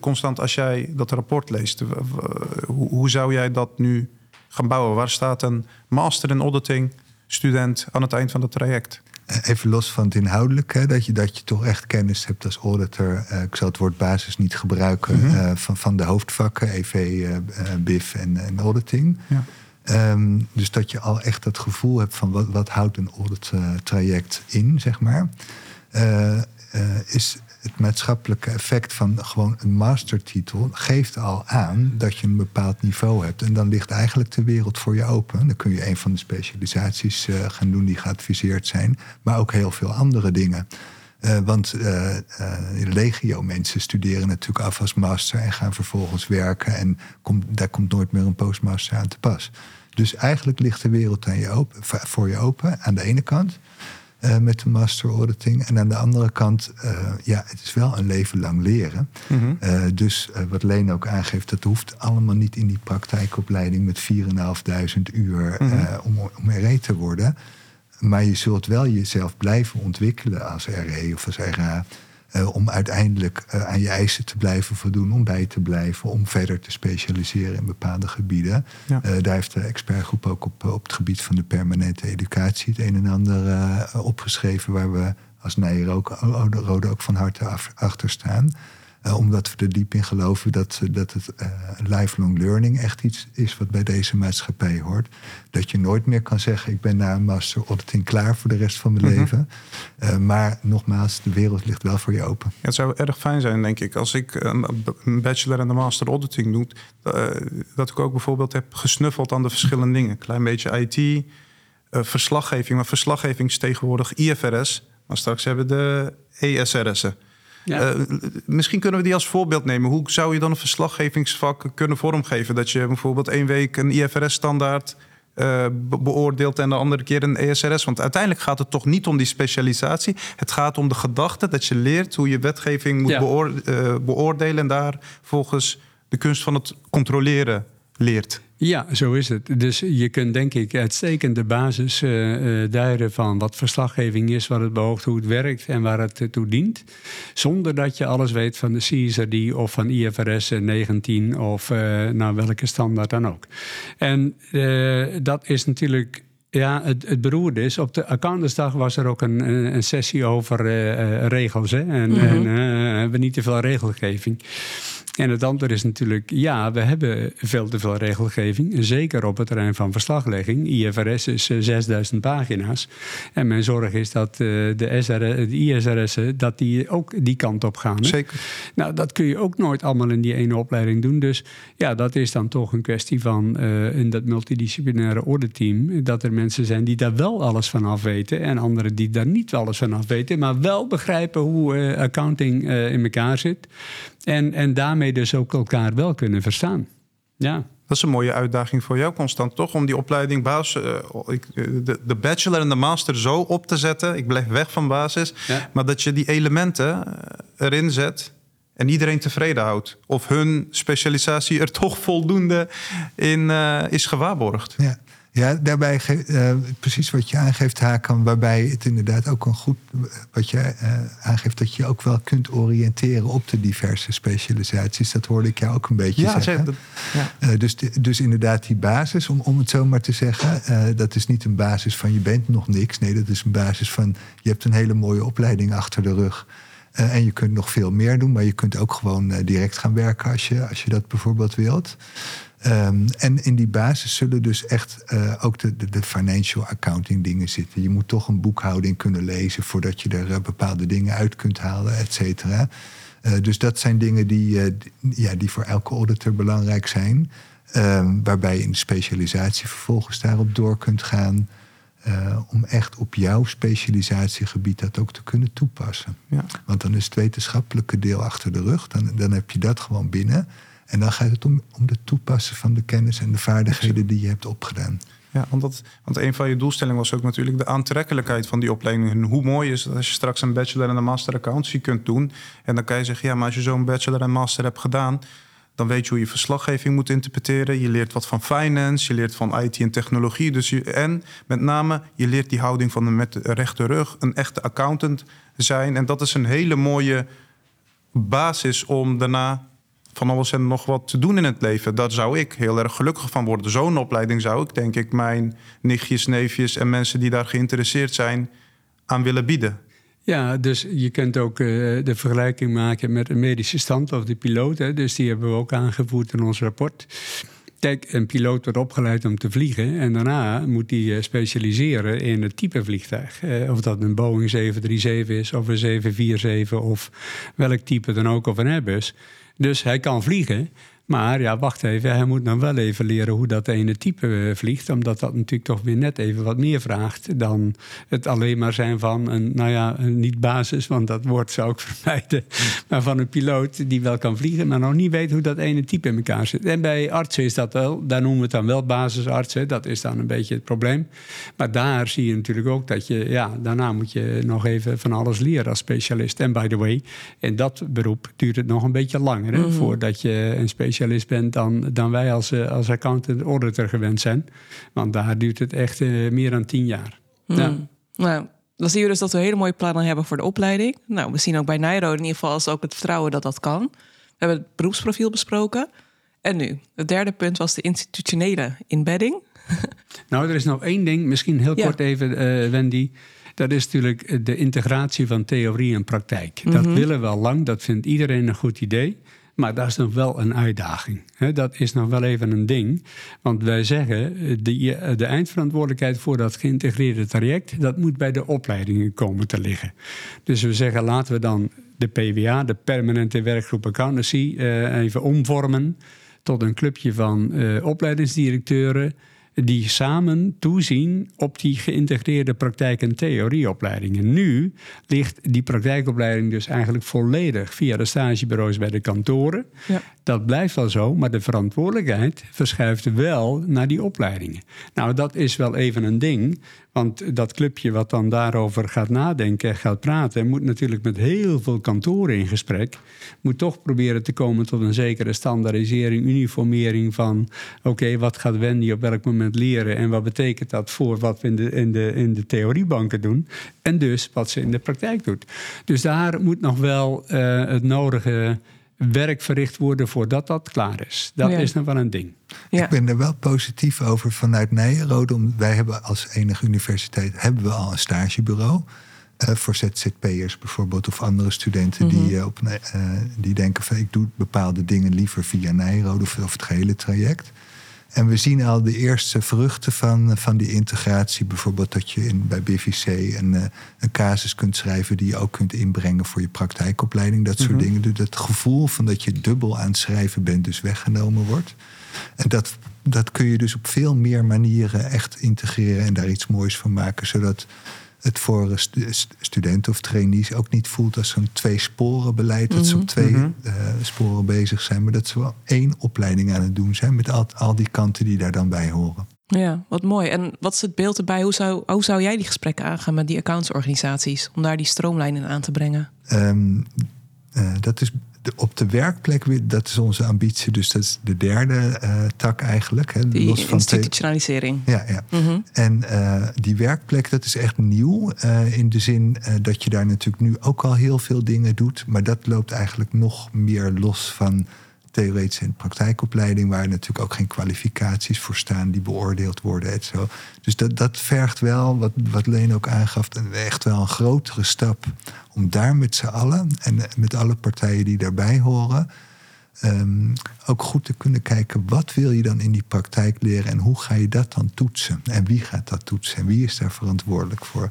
constant, als jij dat rapport leest, hoe zou jij dat nu gaan bouwen? Waar staat een master in auditing student aan het eind van het traject? Eh, even los van het inhoudelijke, dat je, dat je toch echt kennis hebt als auditor. Uh, ik zal het woord basis niet gebruiken. Mm -hmm. uh, van, van de hoofdvakken, EV, BIF en, en auditing. Ja. Um, dus dat je al echt het gevoel hebt van wat, wat houdt een audit traject in, zeg maar. is het maatschappelijke effect van gewoon een mastertitel geeft al aan dat je een bepaald niveau hebt. En dan ligt eigenlijk de wereld voor je open. Dan kun je een van de specialisaties uh, gaan doen die geadviseerd zijn, maar ook heel veel andere dingen. Uh, want uh, legio mensen studeren natuurlijk af als master en gaan vervolgens werken. En daar komt nooit meer een postmaster aan te pas. Dus eigenlijk ligt de wereld aan je open, voor je open aan de ene kant. Uh, met de master auditing. En aan de andere kant, uh, ja, het is wel een leven lang leren. Mm -hmm. uh, dus wat Leen ook aangeeft, dat hoeft allemaal niet in die praktijkopleiding met 4.500 uur mm -hmm. om, om RE te worden. Maar je zult wel jezelf blijven ontwikkelen als RE of als RA. Uh, om uiteindelijk uh, aan je eisen te blijven voldoen, om bij te blijven, om verder te specialiseren in bepaalde gebieden. Ja. Uh, daar heeft de expertgroep ook op, op het gebied van de permanente educatie het een en ander opgeschreven, waar we als Nijrode ook van harte af, achter staan. Uh, omdat we er diep in geloven dat, dat het uh, lifelong learning echt iets is wat bij deze maatschappij hoort. Dat je nooit meer kan zeggen: ik ben na een master auditing klaar voor de rest van mijn mm -hmm. leven. Uh, maar nogmaals, de wereld ligt wel voor je open. Ja, het zou erg fijn zijn, denk ik, als ik een bachelor en een master auditing doe, dat ik ook bijvoorbeeld heb gesnuffeld aan de verschillende dingen. Klein beetje IT, verslaggeving, maar verslaggeving is tegenwoordig IFRS. Maar straks hebben we de ESRS'en. Ja. Uh, misschien kunnen we die als voorbeeld nemen. Hoe zou je dan een verslaggevingsvak kunnen vormgeven? Dat je bijvoorbeeld één week een IFRS-standaard uh, beoordeelt en de andere keer een ESRS. Want uiteindelijk gaat het toch niet om die specialisatie. Het gaat om de gedachte dat je leert hoe je wetgeving moet ja. beoor uh, beoordelen en daar volgens de kunst van het controleren leert. Ja, zo is het. Dus je kunt denk ik uitstekend de basis uh, uh, duiden van wat verslaggeving is, wat het beoogt, hoe het werkt en waar het uh, toe dient. Zonder dat je alles weet van de CSRD of van IFRS 19 of nou, welke standaard dan ook. En dat is natuurlijk ja, het, het beroerde is. Op de accountantsdag was er ook een, een sessie over uh, regels. Hè? En, mm -hmm. en uh, hebben we niet te veel regelgeving. En het antwoord is natuurlijk ja, we hebben veel te veel regelgeving. Zeker op het terrein van verslaglegging. IFRS is 6000 pagina's. En mijn zorg is dat de, SR, de ISRS'en dat die ook die kant op gaan. Hè? Zeker. Nou, dat kun je ook nooit allemaal in die ene opleiding doen. Dus ja, dat is dan toch een kwestie van uh, in dat multidisciplinaire ordeteam... dat er mensen zijn die daar wel alles van af weten... en anderen die daar niet alles van af weten... maar wel begrijpen hoe uh, accounting uh, in elkaar zit... En, en daarmee dus ook elkaar wel kunnen verstaan. Ja. Dat is een mooie uitdaging voor jou, Constant, toch? Om die opleiding basis, uh, de, de bachelor en de master zo op te zetten. Ik blijf weg van basis. Ja. Maar dat je die elementen erin zet en iedereen tevreden houdt. Of hun specialisatie er toch voldoende in uh, is gewaarborgd. Ja. Ja, daarbij uh, precies wat je aangeeft, Hakan, waarbij het inderdaad ook een goed, wat je uh, aangeeft, dat je ook wel kunt oriënteren op de diverse specialisaties. Dat hoorde ik jou ook een beetje ja, zeggen. Ja. uh, dus, dus inderdaad, die basis, om, om het zo maar te zeggen, dat is niet een basis van je bent nog niks. Nee, dat is een basis van je hebt een hele mooie opleiding achter de rug. en je kunt nog veel meer doen, maar je kunt ook gewoon direct gaan werken als je, als je dat bijvoorbeeld wilt. Um, en in die basis zullen dus echt uh, ook de, de, de, financial accounting dingen zitten. Je moet toch een boekhouding kunnen lezen voordat je er uh, bepaalde dingen uit kunt halen, et cetera. Uh, dus dat zijn dingen die, die, ja, die voor elke auditor belangrijk zijn. Um, waarbij je in de specialisatie vervolgens daarop door kunt gaan. om echt op jouw specialisatiegebied dat ook te kunnen toepassen. Ja. Want dan is het wetenschappelijke deel achter de rug. Dan, dan heb je dat gewoon binnen. En dan gaat het om, om de toepassen van de kennis en de vaardigheden die je hebt opgedaan. Ja, want, dat, want een van je doelstellingen was ook natuurlijk de aantrekkelijkheid van die opleiding. En hoe mooi is het als je straks een bachelor en een master accountancy kunt doen. En dan kan je zeggen, ja, maar als je zo'n bachelor en master hebt gedaan, dan weet je hoe je verslaggeving moet interpreteren. Je leert wat van finance, je leert van IT en technologie. Dus je, en met name, je leert die houding van een met de rechte rug, een echte accountant zijn. En dat is een hele mooie basis om daarna van alles en nog wat te doen in het leven. Daar zou ik heel erg gelukkig van worden. Zo'n opleiding zou ik, denk ik, mijn nichtjes, neefjes en mensen die daar geïnteresseerd zijn aan willen bieden. Ja, dus je kunt ook uh, de vergelijking maken met een medische stand of de piloot. Hè. Dus die hebben we ook aangevoerd in ons rapport. Kijk, een piloot wordt opgeleid om te vliegen en daarna moet hij specialiseren in het type vliegtuig. Eh, of dat een Boeing 737 is of een 747 of welk type dan ook of een Airbus. Dus hij kan vliegen, maar ja, wacht even, hij moet dan wel even leren hoe dat ene type eh, vliegt. Omdat dat natuurlijk toch weer net even wat meer vraagt dan het alleen maar zijn van een, nou ja, niet basis, want dat woord zou ik vermijden. Maar van een piloot die wel kan vliegen, maar nog niet weet hoe dat ene type in elkaar zit. En bij artsen is dat wel, daar noemen we het dan wel basisartsen. Dat is dan een beetje het probleem. Maar daar zie je natuurlijk ook dat je, ja, daarna moet je nog even van alles leren als specialist. En by the way, in dat beroep duurt het nog een beetje langer hè, mhm. voordat je een specialist specialist bent dan, dan wij als, eh, als accountant auditor gewend zijn. Want daar duurt het echt uh, meer dan tien jaar. Hmm. Ja. Nou, dan zien we dus dat we hele mooie plannen hebben voor de opleiding. Nou, we zien ook bij Nairo in ieder geval als ook het vertrouwen dat dat kan. We hebben het beroepsprofiel besproken. En nu, het derde punt was de institutionele inbedding. nou, er is nog één ding, misschien heel kort even, uh, Wendy. Dat is natuurlijk de integratie van theorie en praktijk. Dat mhm. willen we al lang, dat vindt iedereen een goed idee. Maar dat is nog wel een uitdaging. Dat is nog wel even een ding. Want wij zeggen, de, de eindverantwoordelijkheid voor dat geïntegreerde traject, dat moet bij de opleidingen komen te liggen. Dus we zeggen, laten we dan de PWA, de Permanente Werkgroep Accountancy, eh, even omvormen tot een clubje van eh, opleidingsdirecteuren die samen toezien op die geïntegreerde praktijk- en theorieopleidingen. Nu ligt die praktijkopleiding dus eigenlijk volledig via de stagebureaus bij de kantoren. Ja. Dat blijft wel zo, maar de verantwoordelijkheid verschuift wel naar die opleidingen. Nou, dat is wel even een ding, want dat clubje wat dan daarover gaat nadenken en gaat praten, moet natuurlijk met heel veel kantoren in gesprek. Moet toch proberen te komen tot een zekere standaardisering, uniformering van: oké, wat gaat Wendy op welk moment leren en wat betekent dat voor wat we in de, in, de, in de theoriebanken doen en dus wat ze in de praktijk doet. Dus daar moet nog wel uh, het nodige werk verricht worden voordat dat klaar is. Dat is nog wel een ding. Ik ben er wel positief over vanuit Nijenrode. Wij hebben als enige universiteit hebben we al een stagebureau. Uh, voor ZZP'ers bijvoorbeeld, of andere studenten die, uh, op, uh, die denken van ik doe bepaalde dingen liever via Nijrode of, of het gehele traject. En we zien al de eerste vruchten van, van die integratie. Bijvoorbeeld dat je in, bij BVC een, eh, een casus kunt schrijven die je ook kunt inbrengen voor je praktijkopleiding. Dat soort mhm. dingen. Dus dat gevoel van dat je dubbel aan het schrijven bent, dus weggenomen wordt. En dat, dat kun je dus op veel meer manieren echt integreren en daar iets moois van maken. Zodat het voor studenten of trainees ook niet voelt als zo'n twee sporen beleid. Dat ze op mhm. twee mhm. eh, sporen bezig zijn, maar dat ze wel één opleiding aan het doen zijn met al, al die kanten die daar dan bij horen. Ja, wat mooi. En wat is het beeld erbij? Hoe zou, hoe zou jij die gesprekken aangaan met die accountsorganisaties om daar die stroomlijnen aan te brengen? Um, dat is op de werkplek, dat is onze ambitie. Dus dat is de derde uh, tak eigenlijk. Hè, die los van institutionalisering. Ja, ja. Mm en uh, die werkplek, dat is echt nieuw. Uh, in de zin dat je daar natuurlijk nu ook al heel veel dingen doet. Maar dat loopt eigenlijk nog meer los van theoretische en praktijkopleiding, waar natuurlijk ook geen kwalificaties voor staan die beoordeeld worden. Et zo. Dus dat, dat vergt wel, wat, wat Leen ook aangaf, echt wel een grotere stap om daar met z'n allen en met alle partijen die daarbij horen. Um, ook goed te kunnen kijken, wat wil je dan in die praktijk leren en hoe ga je dat dan toetsen? En wie gaat dat toetsen en wie is daar verantwoordelijk voor?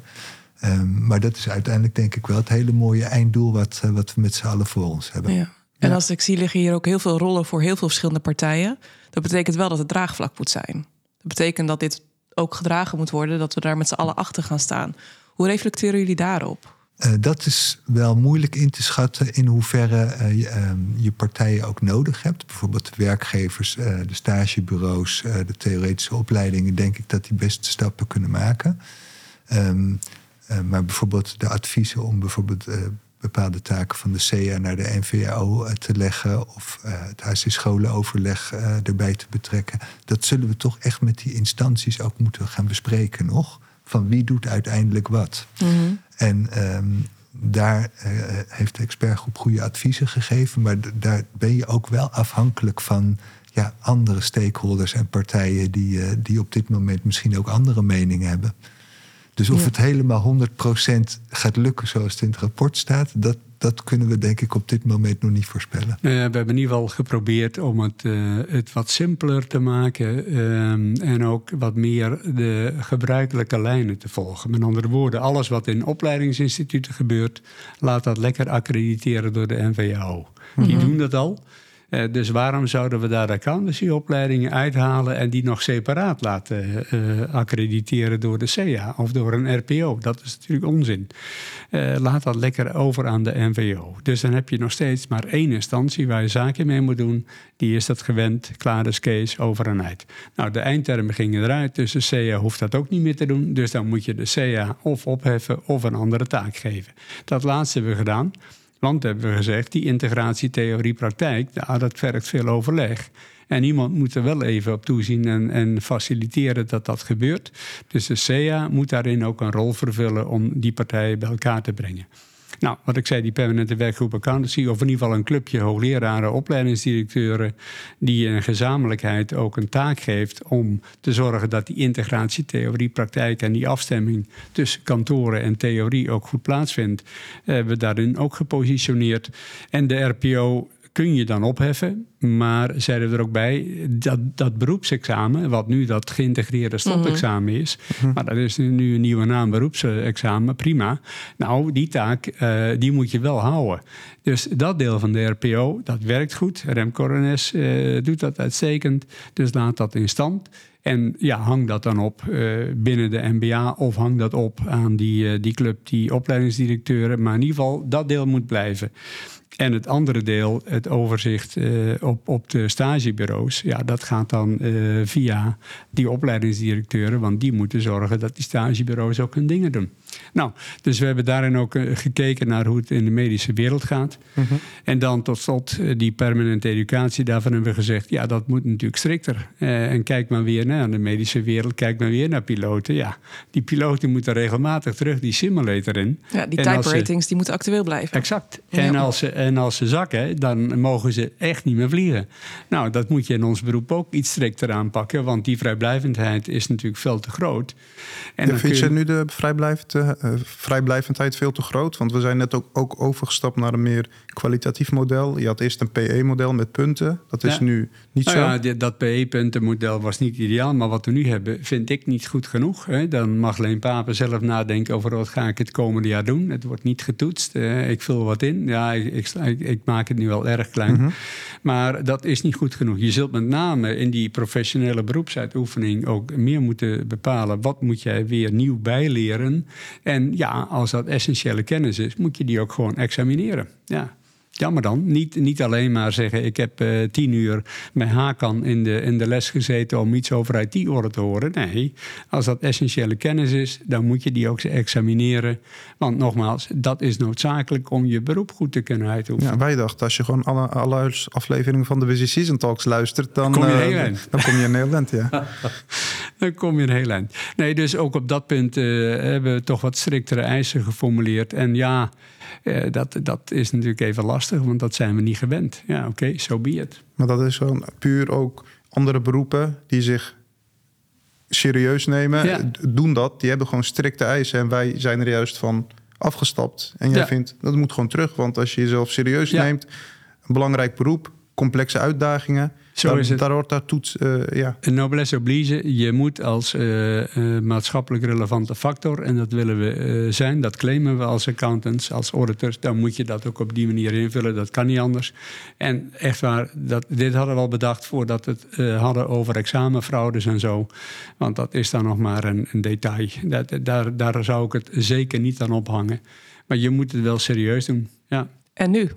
Um, maar dat is uiteindelijk denk ik wel het hele mooie einddoel wat, uh, wat we met z'n allen voor ons hebben. Ja. En als ik zie liggen hier ook heel veel rollen voor heel veel verschillende partijen. Dat betekent wel dat het draagvlak moet zijn. Dat betekent dat dit ook gedragen moet worden, dat we daar met z'n allen achter gaan staan. Hoe reflecteren jullie daarop? Uh, dat is wel moeilijk in te schatten in hoeverre uh, je, uh, je, partijen ook nodig hebt. Bijvoorbeeld de werkgevers, eh, de stagebureaus, de theoretische opleidingen, denk ik dat die beste stappen kunnen maken. Um, maar bijvoorbeeld de adviezen om bijvoorbeeld bepaalde taken van de CEA naar de NVO eh, te leggen of uh, het HC-scholenoverleg uh, eh, erbij te betrekken. Dat zullen we toch echt met die instanties ook moeten gaan bespreken nog. Van wie doet uiteindelijk wat. Mhm. En um, daar uh, heeft de expertgroep goede adviezen gegeven. Maar daar ben je ook wel afhankelijk van ja, andere stakeholders en partijen die, die op dit moment misschien ook andere meningen hebben. Dus of het helemaal 100% gaat lukken zoals het in het rapport staat, dat, dat kunnen we denk ik op dit moment nog niet voorspellen. Uh, we hebben in ieder geval geprobeerd om het, uh, het wat simpeler te maken uh, en ook wat meer de gebruikelijke lijnen te volgen. Met andere woorden, alles wat in opleidingsinstituten gebeurt, laat dat lekker accrediteren door de NVO. Die mm -hmm. doen dat al. Uh, dus waarom zouden we daar accountancyopleidingen uithalen en die nog separaat laten uh, accrediteren door de CEA of door een RPO? Dat is natuurlijk onzin. Laat dat lekker over aan de NVO. Dus dan heb je nog steeds maar één instantie waar je zaken mee moet doen. Die is dat gewend, klaar is Kees, over en uit. Nou, de eindtermen gingen eruit, dus de CEA hoeft dat ook niet meer te doen. Dus dan moet je de CEA of opheffen of een andere taak geven. Dat laatste hebben we gedaan. Want hebben we gezegd, die integratie theorie-praktijk, ja, dat vergt veel overleg. En iemand moet er wel even op toezien en, en, faciliteren dat dat gebeurt. Dus de CEA moet daarin ook een rol vervullen om die partijen bij elkaar te brengen. Nou, wat ik zei, die permanente werkgroep accountancy, of in ieder geval een clubje hoogleraren, opleidingsdirecteuren, die in gezamenlijkheid ook een taak geeft om te zorgen dat die integratie theorie, praktijk en die afstemming tussen kantoren en theorie ook goed plaatsvindt, hebben we daarin ook gepositioneerd. En de RPO kun je dan opheffen. Maar zeiden er ook bij, dat, dat beroepsexamen, wat nu dat geïntegreerde stopexamen is, mm-hmm. maar dat is nu een nieuwe naam, beroepsexamen, prima. Nou, die taak, uh, die moet je wel houden. Dus dat deel van de RPO, dat werkt goed. Rem Corones uh, doet dat uitstekend, dus laat dat in stand. En ja, hang dat dan op uh, binnen de MBA of hang dat op aan die, die club, die opleidingsdirecteuren. Maar in ieder geval, dat deel moet blijven. En het andere deel, het overzicht uh, op, op de stagebureaus, ja, dat gaat dan uh, via die opleidingsdirecteuren, want die moeten zorgen dat die stagebureaus ook hun dingen doen. Nou, dus we hebben daarin ook uh, gekeken naar hoe het in de medische wereld gaat. Mm -hmm. En dan tot slot die permanente educatie, daarvan hebben we gezegd, ja, dat moet natuurlijk strikter. en kijk maar weer naar de medische wereld, kijk maar weer naar piloten. Ja, die piloten moeten regelmatig terug die simulator in. Ja, die type ratings, die moeten actueel blijven. Exact. En ja. als ze en als ze zakken, dan mogen ze echt niet meer vliegen. Nou, dat moet je in ons beroep ook iets strikter aanpakken, want die vrijblijvendheid is natuurlijk veel te groot. En ja, vind je nu de vrijblijvend, uh, vrijblijvendheid veel te groot? Want we zijn net ook, ook overgestapt naar een meer kwalitatief model. Je had eerst een PE-model met punten. Dat is ja. nu niet nou zo. Ja, dat PE-puntenmodel was niet ideaal, maar wat we nu hebben, vind ik niet goed genoeg. Hè. Dan mag Leen Papen zelf nadenken over wat ga ik het komende jaar doen. Het wordt niet getoetst. Uh, ik vul wat in. Ja, ik, ik, ik, ik, maak het nu wel erg klein. Mm -hmm. Maar dat is niet goed genoeg. Je zult met name in die professionele beroepsuitoefening ook meer moeten bepalen. Wat moet jij weer nieuw bijleren? En ja, als dat essentiële kennis is, moet je die ook gewoon examineren. Ja. Jammer dan. Niet, niet alleen maar zeggen: ik heb uh, tien uur met Hakan in de, in de les gezeten om iets over IT-orde te horen. Nee, als dat essentiële kennis is, dan moet je die ook examineren. Want nogmaals, dat is noodzakelijk om je beroep goed te kunnen uitoefenen. Ja, wij dachten, als je gewoon alle, alle afleveringen van de Busy Season Talks luistert, dan kom je een heel uh, eind. Dan kom je een heel eind, ja. dan kom je een heel eind. Nee, dus ook op dat punt uh, hebben we toch wat striktere eisen geformuleerd. En ja. Uh, dat, dat is natuurlijk even lastig, want dat zijn we niet gewend. Ja, oké, okay, so be it. Maar dat is gewoon puur ook andere beroepen die zich serieus nemen, ja. doen dat. Die hebben gewoon strikte eisen en wij zijn er juist van afgestapt. En jij ja. vindt, dat moet gewoon terug. Want als je jezelf serieus ja. neemt, een belangrijk beroep, complexe uitdagingen... Zo daar, is het. Daar hoort daar toets, uh, ja. Een noblesse oblige. Je moet als uh, uh, maatschappelijk relevante factor, en dat willen we zijn, dat claimen we als accountants, als auditors, dan moet je dat ook op die manier invullen. Dat kan niet anders. En echt waar, dat, dit hadden we al bedacht voordat we het hadden over examenfraudes en zo. Want dat is dan nog maar een, een detail. Dat, daar, daar zou ik het zeker niet aan ophangen. Maar je moet het wel serieus doen. Ja. En nu?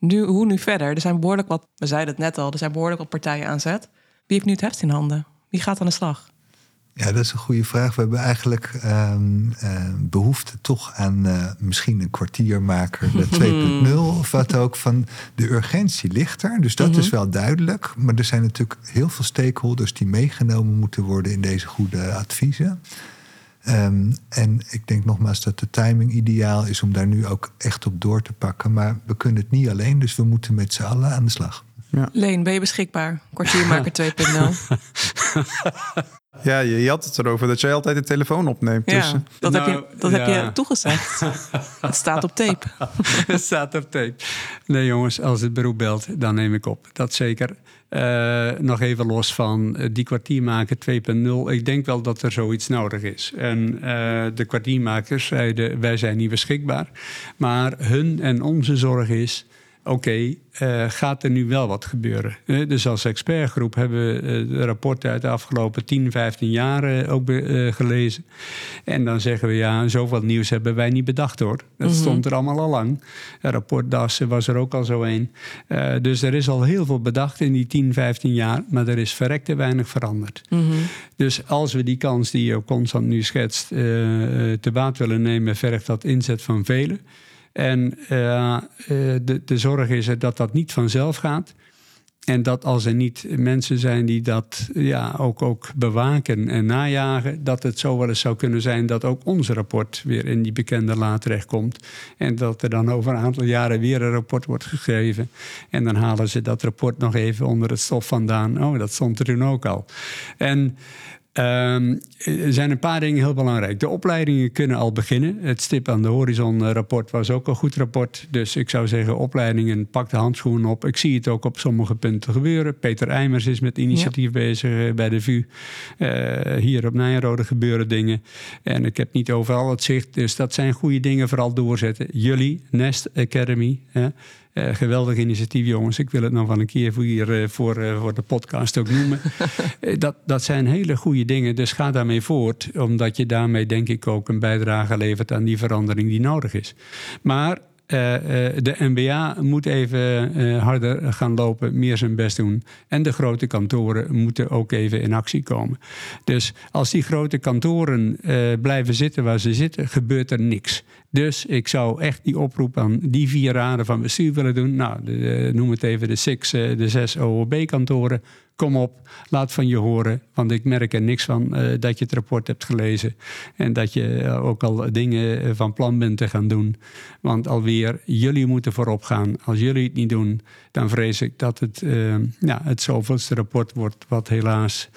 Nu, hoe nu verder? Er zijn behoorlijk wat, we zeiden het net al, er zijn behoorlijk wat partijen aan zet. Wie heeft nu het heft in handen? Wie gaat aan de slag? Ja, dat is een goede vraag. We hebben eigenlijk um, uh, behoefte toch aan uh, misschien een kwartiermaker, de 2.0 of wat ook. Van de urgentie ligt er, dus dat mm -hmm. is wel duidelijk. Maar er zijn natuurlijk heel veel stakeholders die meegenomen moeten worden in deze goede adviezen. Ehm, en ik denk nogmaals dat de timing ideaal is om daar nu ook echt op door te pakken. Maar we kunnen het niet alleen, dus we moeten met z'n allen aan de slag. Ja. Leen, ben je beschikbaar? Kwartiermaker 2.0. Ja, je, je, had het erover dat jij altijd de telefoon opneemt. Ja, dus. dat, heb, je, nou, dat heb je toegezegd. het staat op tape. het staat op tape. Nee jongens, als het beroep belt, dan neem ik op. Dat zeker. Uh, nog even los van uh, die kwartiermaker 2.0. Ik denk wel dat er zoiets nodig is. En uh, de kwartiermakers zeiden, wij zijn niet beschikbaar. Maar hun en onze zorg is oké, uh, gaat er nu wel wat gebeuren? Uh, dus als expertgroep hebben we uh, de rapporten uit de afgelopen 10, 15 jaar ook gelezen. En dan zeggen we ja, zoveel nieuws hebben wij niet bedacht hoor. Dat mm -hmm. stond er allemaal al lang. rapport Dassen was er ook al zo een. dus er is al heel veel bedacht in die 10, 15 jaar, maar er is verrekte weinig veranderd. Mm -hmm. Dus als we die kans die je constant nu schetst te baat willen nemen, vergt dat inzet van velen. En uh, de, de zorg is er dat dat niet vanzelf gaat. En dat als er niet mensen zijn die dat ja, ook, ook bewaken en najagen, dat het zo wel eens zou kunnen zijn dat ook ons rapport weer in die bekende la terechtkomt. En dat er dan over een aantal jaren weer een rapport wordt geschreven. En dan halen ze dat rapport nog even onder het stof vandaan. Oh, dat stond er toen ook al. En Um, er zijn een paar dingen heel belangrijk. De opleidingen kunnen al beginnen. Het Stip aan de Horizon eh, rapport was ook een goed rapport. Dus ik zou zeggen, opleidingen, pak de handschoenen op. Ik zie het ook op sommige punten gebeuren. Peter Eimers is met initiatief bezig eh, bij de VU. Uh, hier op Nijrode gebeuren dingen. En ik heb niet overal het zicht. Dus dat zijn goede dingen, vooral doorzetten. Jullie, Nest Academy... Hè, uh, geweldig initiatief, jongens. Ik wil het nog wel een keer voor, hier, uh, voor, uh, voor de podcast ook noemen. dat, dat zijn hele goede dingen, dus ga daarmee voort. Omdat je daarmee, denk ik, ook een bijdrage levert aan die verandering die nodig is. Maar de NBA moet even uh, harder gaan lopen, meer zijn best doen. En de grote kantoren moeten ook even in actie komen. Dus als die grote kantoren blijven zitten waar ze zitten, gebeurt er niks. Dus ik zou echt die oproep aan die vier raden van bestuur willen doen. Nou, de, noem het even de, six, de zes OOB-kantoren kom op, laat van je horen. Want ik merk er niks van uh, dat je het rapport hebt gelezen. En dat je uh, ook al dingen van plan bent te gaan doen. Want alweer, jullie moeten voorop gaan. Als jullie het niet doen, dan vrees ik dat het ja, het zoveelste rapport wordt... wat helaas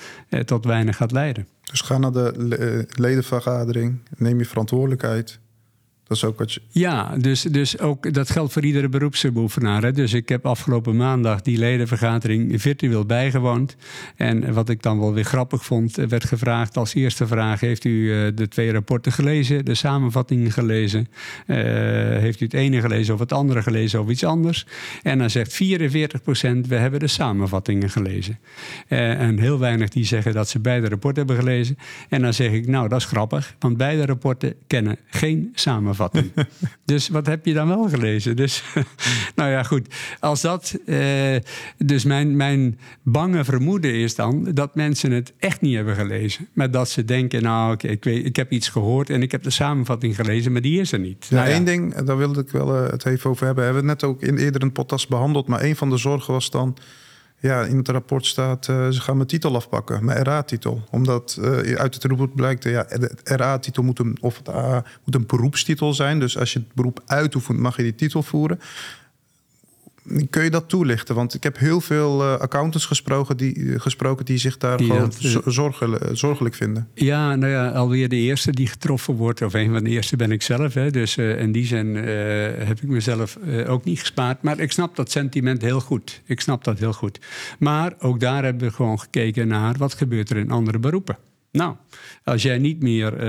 tot weinig gaat leiden. Dus ga naar de ledenvergadering, neem je verantwoordelijkheid... Dat. Ja, dus, dus ook, dat geldt voor iedere beroepsbeoefenaar. Dus ik heb afgelopen maandag die ledenvergadering virtueel bijgewoond. En wat ik dan wel weer grappig vond, werd gevraagd als eerste vraag... heeft u uh, de twee rapporten gelezen, de samenvattingen gelezen? Uh, heeft u het ene gelezen of het andere gelezen of iets anders? En dan zegt 44 procent, we hebben de samenvattingen gelezen. En heel weinig die zeggen dat ze beide rapporten hebben gelezen. En dan zeg ik, nou dat is grappig, want beide rapporten kennen geen samenvatting dus wat heb je dan wel gelezen? Dus, nou ja, goed. Als dat. Eh, dus mijn, mijn bange vermoeden is dan dat mensen het echt niet hebben gelezen. Maar dat ze denken: nou, oké, ik, weet, ik heb iets gehoord en ik heb de samenvatting gelezen, maar die is er niet. Ja, nou, één ding, daar wilde ik wel uh, het even over hebben. Hebben we het net ook in eerder een podcast behandeld. Maar een van de zorgen was dan ja, in het rapport staat, uh, ze gaan mijn titel afpakken, mijn RA-titel. Omdat uh, uit het rapport blijkt, ja, de RA-titel moet een, of het moet een beroepstitel zijn. Dus als je het beroep uitoefent, mag je die titel voeren. Kun je dat toelichten? Want ik heb heel veel uh, accountants gesproken die, gesproken die zich daar die gewoon dat, zorgelijk, zorgelijk vinden. Ja, nou ja, alweer de eerste die getroffen wordt, of een van de eerste ben ik zelf. Hè, dus uh, in die zin uh, heb ik mezelf ook niet gespaard. Maar ik snap dat sentiment heel goed. Ik snap dat heel goed. Maar ook daar hebben we gewoon gekeken naar wat gebeurt er in andere beroepen. Nou, als jij niet meer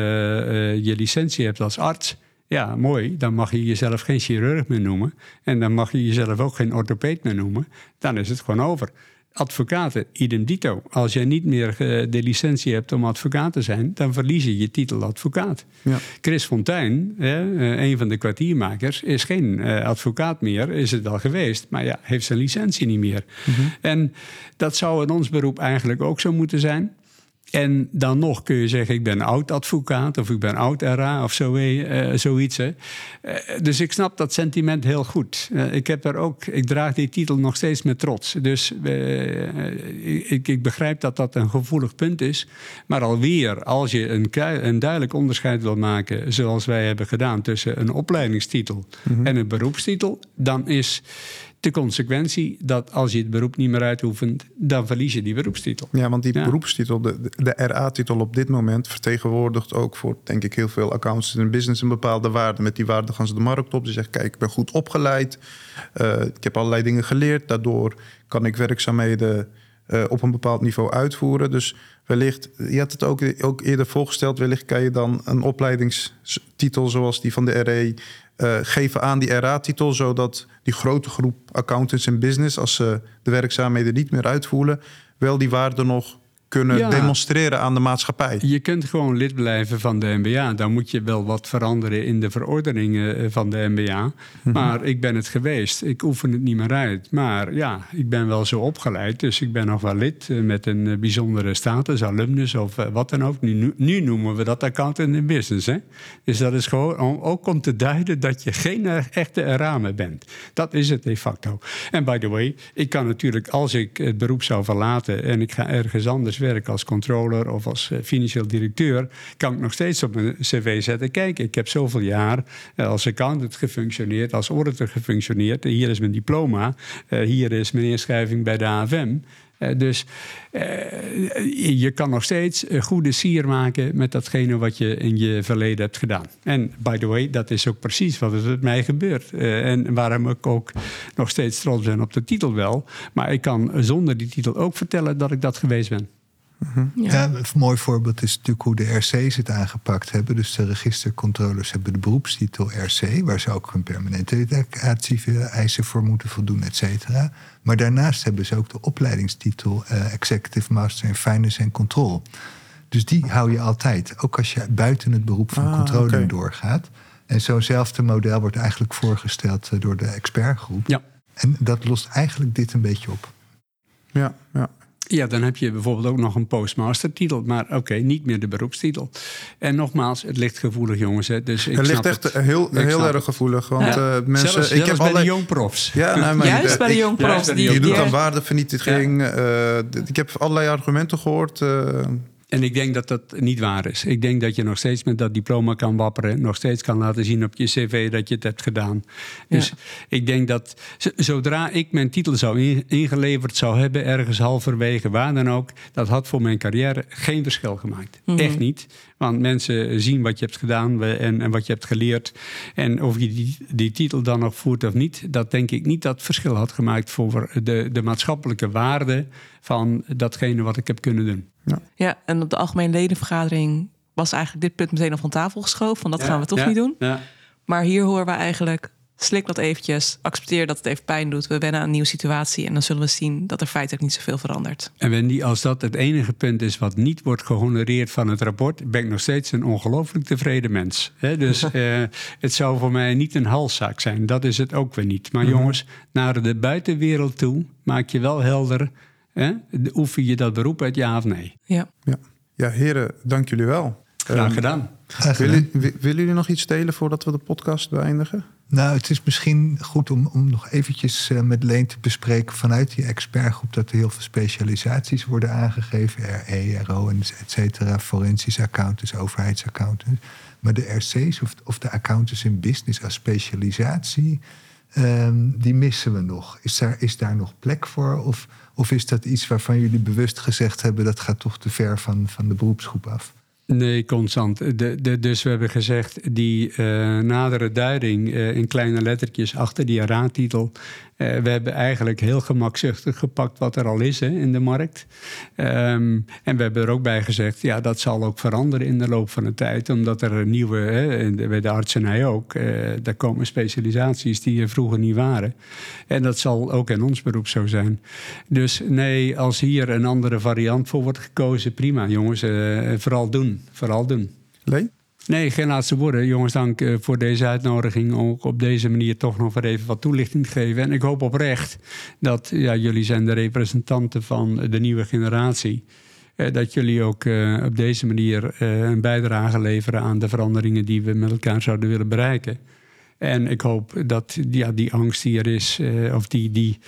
je licentie hebt als arts ja, mooi. Dan mag je jezelf geen chirurg meer noemen. En dan mag je jezelf ook geen orthopeed meer noemen. Dan is het gewoon over. Advocaten, idem dito. Als jij niet meer de licentie hebt om advocaat te zijn, dan verlies je je titel advocaat. Ja. Chris Fontijn, een van de kwartiermakers, is geen advocaat meer, is het wel geweest, maar ja, heeft zijn licentie niet meer. Mm -hmm. En dat zou in ons beroep eigenlijk ook zo moeten zijn. En dan nog kun je zeggen, ik ben oud-advocaat of ik ben oud-RA of zo, uh, zoiets. Hè. Uh, dus ik snap dat sentiment heel goed. Uh, ik, heb er ook, ik draag die titel nog steeds met trots. Dus ik, ik, begrijp dat dat een gevoelig punt is. Maar alweer, als je een, een, duidelijk onderscheid wil maken, zoals wij hebben gedaan tussen een opleidingstitel mm -hmm. en een beroepstitel, dan is de consequentie dat als je het beroep niet meer uitoefent, dan verlies je die beroepstitel. Ja, want die beroepstitel, de, de RA-titel op dit moment, vertegenwoordigt ook voor, denk ik, heel veel accountants in business een bepaalde waarde. Met die waarde gaan ze de markt op. Ze zeggen, kijk, ik ben goed opgeleid, uh, ik heb allerlei dingen geleerd, daardoor kan ik werkzaamheden uh, op een bepaald niveau uitvoeren. Dus wellicht, je had het ook, ook eerder voorgesteld, wellicht kan je dan een opleidingstitel zoals die van de RE uh, geven aan die RA-titel, zodat die grote groep accountants in business, als ze de werkzaamheden niet meer uitvoeren, wel die waarde nog kunnen demonstreren aan de maatschappij. Je kunt gewoon lid blijven van de MBA. Dan moet je wel wat veranderen in de verordeningen eh, van de MBA. Mhm. Maar ik ben het geweest. Ik oefen het niet meer uit. Maar ja, ik ben wel zo opgeleid. Dus ik ben nog wel lid eh, met een eh, bijzondere status, alumnus of wat dan ook. Nu, nu noemen we dat accountant in business. Hè? Dus dat is gewoon ook om te duiden dat je geen echte ramen bent. Dat is het de facto. En by the way, ik kan natuurlijk, als ik het beroep zou verlaten en ik ga ergens anders werk als controller of als eh, financieel directeur, kan ik nog steeds op mijn cv zetten. Kijk, ik heb zoveel jaar eh, als accountant gefunctioneerd, als auditor gefunctioneerd. Hier is mijn diploma, eh, hier is mijn inschrijving bij de AFM. dus je kan nog steeds goede sier maken met datgene wat je in je verleden hebt gedaan. En by the way, dat is ook precies wat er met mij gebeurt. en waarom ik ook nog steeds trots ben op de titel wel. Maar ik kan zonder die titel ook vertellen dat ik dat geweest ben. Ja. een mooi voorbeeld is natuurlijk hoe de RC's het aangepakt hebben. Dus de registercontrollers hebben de beroepstitel RC, waar ze ook hun permanente eisen voor moeten voldoen, et cetera. Maar daarnaast hebben ze ook de opleidingstitel uh, Executive Master in Finance en Control. Dus die hou je altijd, ook als je buiten het beroep van ah, controlling doorgaat. En zo'nzelfde model wordt eigenlijk voorgesteld eh, door de expertgroep. Ja. En dat lost eigenlijk dit een beetje op. Ja, ja. Ja, dan heb je bijvoorbeeld ook nog een postmaster-titel. Maar oké, niet meer de beroepstitel. En nogmaals, het ligt gevoelig, jongens. Hè. Dus ik het ligt echt heel, heel erg gevoelig. Want ja. uh, mensen. Zelfs, ik heb bij de jongprofs. Ja, nou, maar juist bij de jongprofs. Die, je doet aan waardevernietiging. Ja. Uh, ik heb allerlei argumenten gehoord. Uh, en ik denk dat dat niet waar is. Ik denk dat je nog steeds met dat diploma kan wapperen. Nog steeds kan laten zien op je cv dat je het hebt gedaan. Dus ik denk dat zodra ik mijn titel zou ingeleverd zou hebben, ergens halverwege, waar dan ook, dat had voor mijn carrière geen verschil gemaakt. Mhm. Echt niet. Want mensen zien wat je hebt gedaan en, en wat je hebt geleerd. En of je die, die, titel dan nog voert of niet, dat denk ik niet dat verschil had gemaakt voor de, de maatschappelijke waarde van datgene wat ik heb kunnen doen. Ja. ja, en op de algemene ledenvergadering was eigenlijk dit punt meteen al van tafel geschoven. Van dat gaan we toch niet doen. Ja. Maar hier horen we eigenlijk slik dat eventjes, accepteer dat het even pijn doet. We wennen aan een nieuwe situatie en dan zullen we zien dat er feitelijk niet zoveel verandert. En Wendy, als dat het enige punt is wat niet wordt gehonoreerd van het rapport, ben ik nog steeds een ongelooflijk tevreden mens. dus uh, het zou voor mij niet een halszaak zijn. Dat is het ook weer niet. Maar mhm. jongens, naar de buitenwereld toe maak je wel helder. Hè? Oefen je dat beroep uit ja of nee? Ja. Ja, ja heren, dank jullie wel. Graag ehm, gedaan. Willen, willen jullie nog iets delen voordat we de podcast beëindigen? Nou, het is misschien goed om, om nog eventjes uh, met Leen te bespreken vanuit die expertgroep dat er heel veel specialisaties worden aangegeven. RE, RO, et cetera, forensisch accountants, overheidsaccountants. Maar de RC's of, of de accountants in business als specialisatie, um, die missen we nog. Is daar, is daar nog plek voor? Of, of is dat iets waarvan jullie bewust gezegd hebben dat gaat toch te ver van, van de beroepsgroep af? Nee, constant. De, de, dus we hebben gezegd, die uh, nadere duiding uh, in kleine lettertjes achter die raadtitel. Uh, we hebben eigenlijk heel gemakzuchtig gepakt wat er al is hè, in de markt. Um, en we hebben er ook bij gezegd, ja, dat zal ook veranderen in de loop van de tijd. Omdat er nieuwe, hè, bij de artsenij ook, daar komen specialisaties die er vroeger niet waren. En dat zal ook in ons beroep zo zijn. Dus nee, als hier een andere variant voor wordt gekozen, prima jongens, vooral doen vooral doen. Leen? Nee, geen laatste woorden. Jongens, dank eh, voor deze uitnodiging. Om op deze manier toch nog even wat toelichting te geven. En ik hoop oprecht dat ja, jullie zijn de representanten van de nieuwe generatie. eh, dat jullie ook eh, op deze manier eh, een bijdrage leveren aan de veranderingen die we met elkaar zouden willen bereiken. En ik hoop dat ja, die angst die er is, eh, of die, die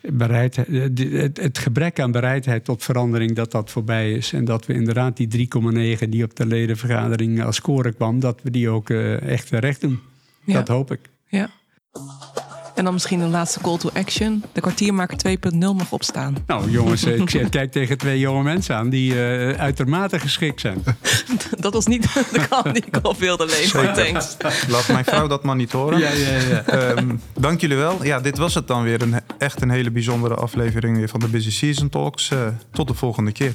bereidheid, eh, het, het gebrek aan bereidheid tot verandering, dat dat voorbij is. En dat we inderdaad die 3,9 die op de ledenvergadering als score kwam, dat we die ook eh, echt terecht doen. Ja. Dat hoop ik. Ja. En dan misschien een laatste call to action. De kwartiermaker 2.0 mag opstaan. Nou jongens, eh, ik zeg- kijk tegen twee jonge mensen aan die eh, uitermate geschikt zijn. Dat was niet de kant die ik al wilde maar Thanks. Laat mijn vrouw dat maar niet horen. Ja, ja, ja. Ehm, dank jullie wel. Ja, dit was het dan weer. Een, echt een hele bijzondere aflevering weer van de Busy Season Talks. Eh, tot de volgende keer.